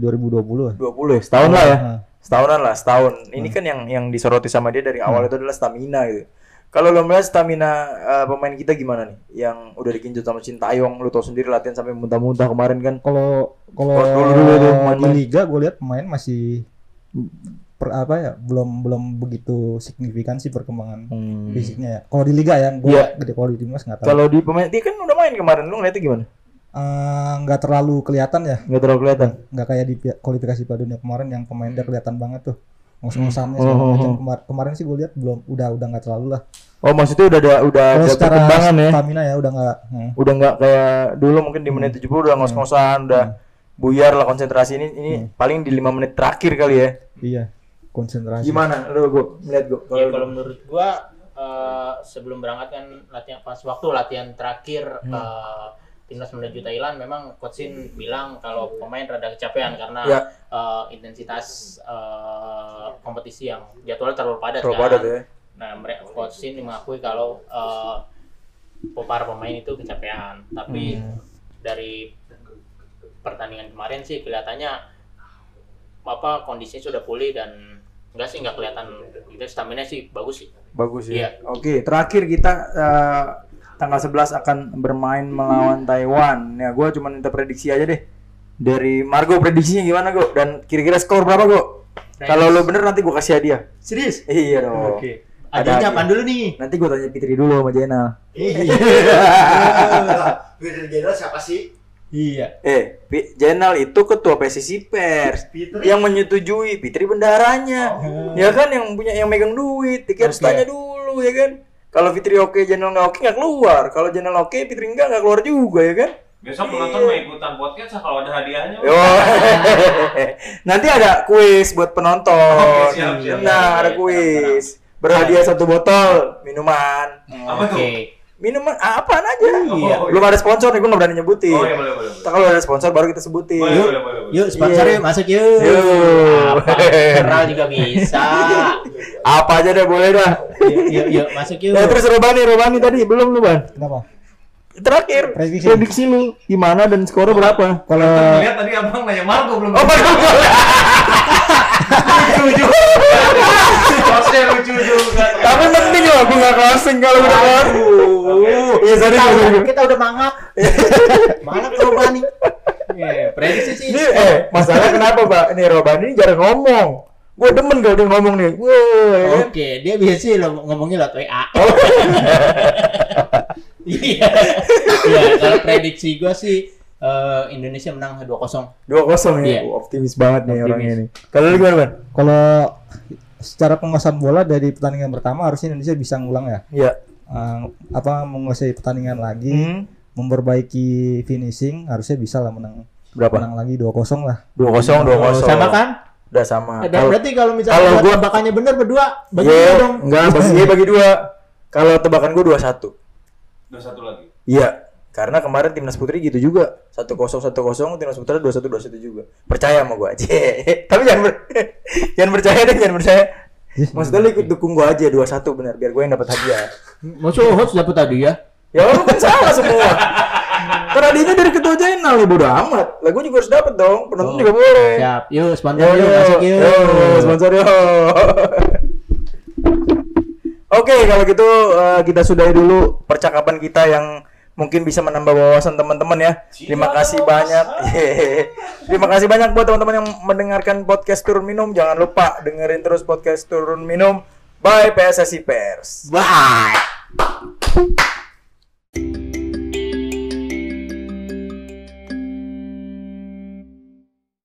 [SPEAKER 3] 2020 ya
[SPEAKER 1] 20 ya? Setahun lah ya.
[SPEAKER 3] Nah,
[SPEAKER 1] Setahunan lah, setahun. Ini kan yang yang disoroti sama dia dari awal itu adalah stamina gitu. Kalau lo melihat stamina eh, pemain kita gimana nih? Yang udah dikincut sama Sintayong, lu tau sendiri latihan sampai muntah-muntah kemarin kan.
[SPEAKER 3] kalau kalau di liga gue lihat pemain masih per apa ya belum belum begitu signifikan sih perkembangan fisiknya ya kalau di liga ya gue
[SPEAKER 1] Iya.
[SPEAKER 3] gede kalau di timnas nggak tahu
[SPEAKER 1] Kalau di pemain dia kan udah main kemarin, lu ngeliatnya gimana?
[SPEAKER 3] Eh, nggak terlalu kelihatan ya
[SPEAKER 1] Nggak terlalu kelihatan.
[SPEAKER 3] nggak kayak di kualifikasi Piala Dunia kemarin yang pemain dia kelihatan banget tuh ngos-ngosannya
[SPEAKER 1] Oh, oh, oh.
[SPEAKER 3] Kemar- kemarin sih gue lihat belum udah udah nggak terlalu lah
[SPEAKER 1] Oh, maksudnya udah ada udah
[SPEAKER 3] kalau
[SPEAKER 1] ada perkembangan ya.
[SPEAKER 3] stamina ya udah nggak hmm.
[SPEAKER 1] Udah nggak kayak dulu mungkin di menit 70 udah ngos-ngosan, udah buyar lah konsentrasi ini ini paling di 5 menit terakhir kali ya.
[SPEAKER 3] iya konsentrasi
[SPEAKER 1] Gimana? Lu gua melihat gua.
[SPEAKER 2] Ya, kalau menurut gua eh, sebelum berangkat kan latihan pas waktu latihan terakhir
[SPEAKER 1] Hmm.
[SPEAKER 2] eh, timnas menuju Thailand memang coach Shin bilang kalau pemain rada kecapean karena
[SPEAKER 1] Ya.
[SPEAKER 2] eh, intensitas eh, kompetisi yang jadwalnya terlalu padat
[SPEAKER 1] Terlalu
[SPEAKER 2] kan.
[SPEAKER 1] padat ya.
[SPEAKER 2] Nah, mereka coach Shin mengakui kalau eh, para pemain itu kecapean, tapi
[SPEAKER 1] Hmm.
[SPEAKER 2] dari pertandingan kemarin sih kelihatannya apa kondisinya sudah pulih dan enggak sih nggak kelihatan itu stamina sih bagus sih.
[SPEAKER 1] Bagus ya.
[SPEAKER 2] Iya.
[SPEAKER 1] Oke, terakhir kita eh, tanggal 11 akan bermain melawan Taiwan. Ya, gua cuma minta prediksi aja deh. Dari Margo prediksinya gimana, Go? Dan kira-kira skor berapa, Go? Kalau lo bener nanti gua kasih hadiah.
[SPEAKER 2] Serius?
[SPEAKER 1] Iya dong.
[SPEAKER 2] Oke.
[SPEAKER 1] Ada
[SPEAKER 2] Adanya
[SPEAKER 1] hadiah.
[SPEAKER 2] apaan dulu nih?
[SPEAKER 1] Nanti gua tanya Fitri dulu sama Jenal. [LAUGHS]
[SPEAKER 5] Fitri Jenderal siapa sih?
[SPEAKER 2] Iya.
[SPEAKER 1] Eh, Jenal itu ketua PSSI Pers
[SPEAKER 5] Fitri.
[SPEAKER 1] yang menyetujui Fitri bendaranya. Ya kan yang punya yang megang duit. Tiket
[SPEAKER 2] Oke.
[SPEAKER 1] tanya dulu ya kan. Kalau Fitri oke, Jenal nggak oke nggak keluar. Kalau Jenal oke, Fitri enggak nggak keluar juga ya kan.
[SPEAKER 4] Besok penonton mau ikutan podcast kalau ada hadiahnya.
[SPEAKER 1] Yo. [LAUGHS] Nanti ada kuis buat penonton.
[SPEAKER 4] Oke, siap, siap.
[SPEAKER 1] Nah, ada kuis. Berhadiah satu botol minuman.
[SPEAKER 4] Apa tuh?
[SPEAKER 1] Minuman apaan aja.
[SPEAKER 4] Iya.
[SPEAKER 1] Belum ada sponsor nih, gue nggak berani nyebutin.
[SPEAKER 4] Oh iya boleh boleh.
[SPEAKER 1] Ntar kalau ada sponsor baru kita sebutin.
[SPEAKER 4] Boleh boleh boleh. boleh.
[SPEAKER 2] Yuk sponsor
[SPEAKER 1] Iya.
[SPEAKER 2] yuk masuk yuk.
[SPEAKER 1] Yuk.
[SPEAKER 2] Apa? Kenal juga bisa.
[SPEAKER 1] Apa aja deh boleh dah.
[SPEAKER 2] yuk, yuk, yuk masuk yuk.
[SPEAKER 1] Ya terus Robani, Robani tadi belum lu ban.
[SPEAKER 3] kenapa
[SPEAKER 1] Terakhir
[SPEAKER 3] Prediksi.
[SPEAKER 1] prediksi lu gimana dan skornya berapa?
[SPEAKER 3] kalau
[SPEAKER 4] Lihat tadi abang nanya Marco belum.
[SPEAKER 1] Oh, Marco.
[SPEAKER 4] Lucu juga. Bosnya lucu juga.
[SPEAKER 1] Tapi penting loh, gue nggak closing kalau udah keluar. Iya sorry
[SPEAKER 2] Kita, udah mangap. [LAUGHS] mangap coba nih. Iya, prediksi sih.
[SPEAKER 1] Ini eh masalah kenapa Pak? Ini Robani ini jarang ngomong. Gue demen kalau dia ngomong nih. Ya kan?
[SPEAKER 2] Oke, dia biasa lo ngomongin lewat WA. [LAUGHS] Iya. Iya, kalau prediksi gua sih eh, Indonesia menang 2-0.
[SPEAKER 1] Dua kosong ya.
[SPEAKER 2] Iya.
[SPEAKER 1] Wah, Optimis banget nih
[SPEAKER 2] Optimis.
[SPEAKER 1] orangnya ini. Kalau lu gimana Ban?
[SPEAKER 3] kalau secara penguasaan bola dari pertandingan pertama harusnya Indonesia bisa ngulang ya
[SPEAKER 1] Iya.
[SPEAKER 3] Eh, apa menguasai pertandingan lagi
[SPEAKER 1] Hmm.
[SPEAKER 3] memperbaiki finishing harusnya bisa lah menang
[SPEAKER 1] Berapa?
[SPEAKER 3] menang lagi 2-0 lah
[SPEAKER 1] Dua kosong, dua kosong.
[SPEAKER 2] Sama kan?
[SPEAKER 1] Udah sama.
[SPEAKER 2] Dan berarti kalau misalnya
[SPEAKER 1] kalau gua-
[SPEAKER 2] tebakannya benar berdua, bagi
[SPEAKER 1] Iya,
[SPEAKER 2] dua dong.
[SPEAKER 1] enggak bagi iya bagi dua. Kalau tebakan gue dua satu.
[SPEAKER 4] Udah satu lagi.
[SPEAKER 1] Iya. Karena kemarin timnas putri gitu juga. 1-0 1-0 timnas putra 2-1 2-1 juga. Percaya sama gua aja. [LAUGHS] Tapi jangan ber- [LAUGHS] jangan percaya deh, jangan percaya. Maksudnya lu ikut dukung gua aja 2-1 benar biar gue yang dapat hadiah.
[SPEAKER 2] Masuk host dapat tadi ya?
[SPEAKER 1] Ya lu kan salah semua. Kan hadiahnya dari ketua channel ya bodo amat. Lah gua juga harus dapat dong. Penonton juga boleh.
[SPEAKER 2] Siap. Yuk sponsor yuk,
[SPEAKER 1] yo,
[SPEAKER 2] masuk yuk.
[SPEAKER 1] yo, sponsor yo. [LAUGHS] Oke, kalau gitu eh, kita sudahi dulu percakapan kita yang mungkin bisa menambah wawasan teman-teman ya. Terima kasih banyak. [LAUGHS] Terima kasih banyak buat teman-teman yang mendengarkan podcast Turun Minum. Jangan lupa dengerin terus podcast Turun Minum. Bye PSSI Pers.
[SPEAKER 2] Bye.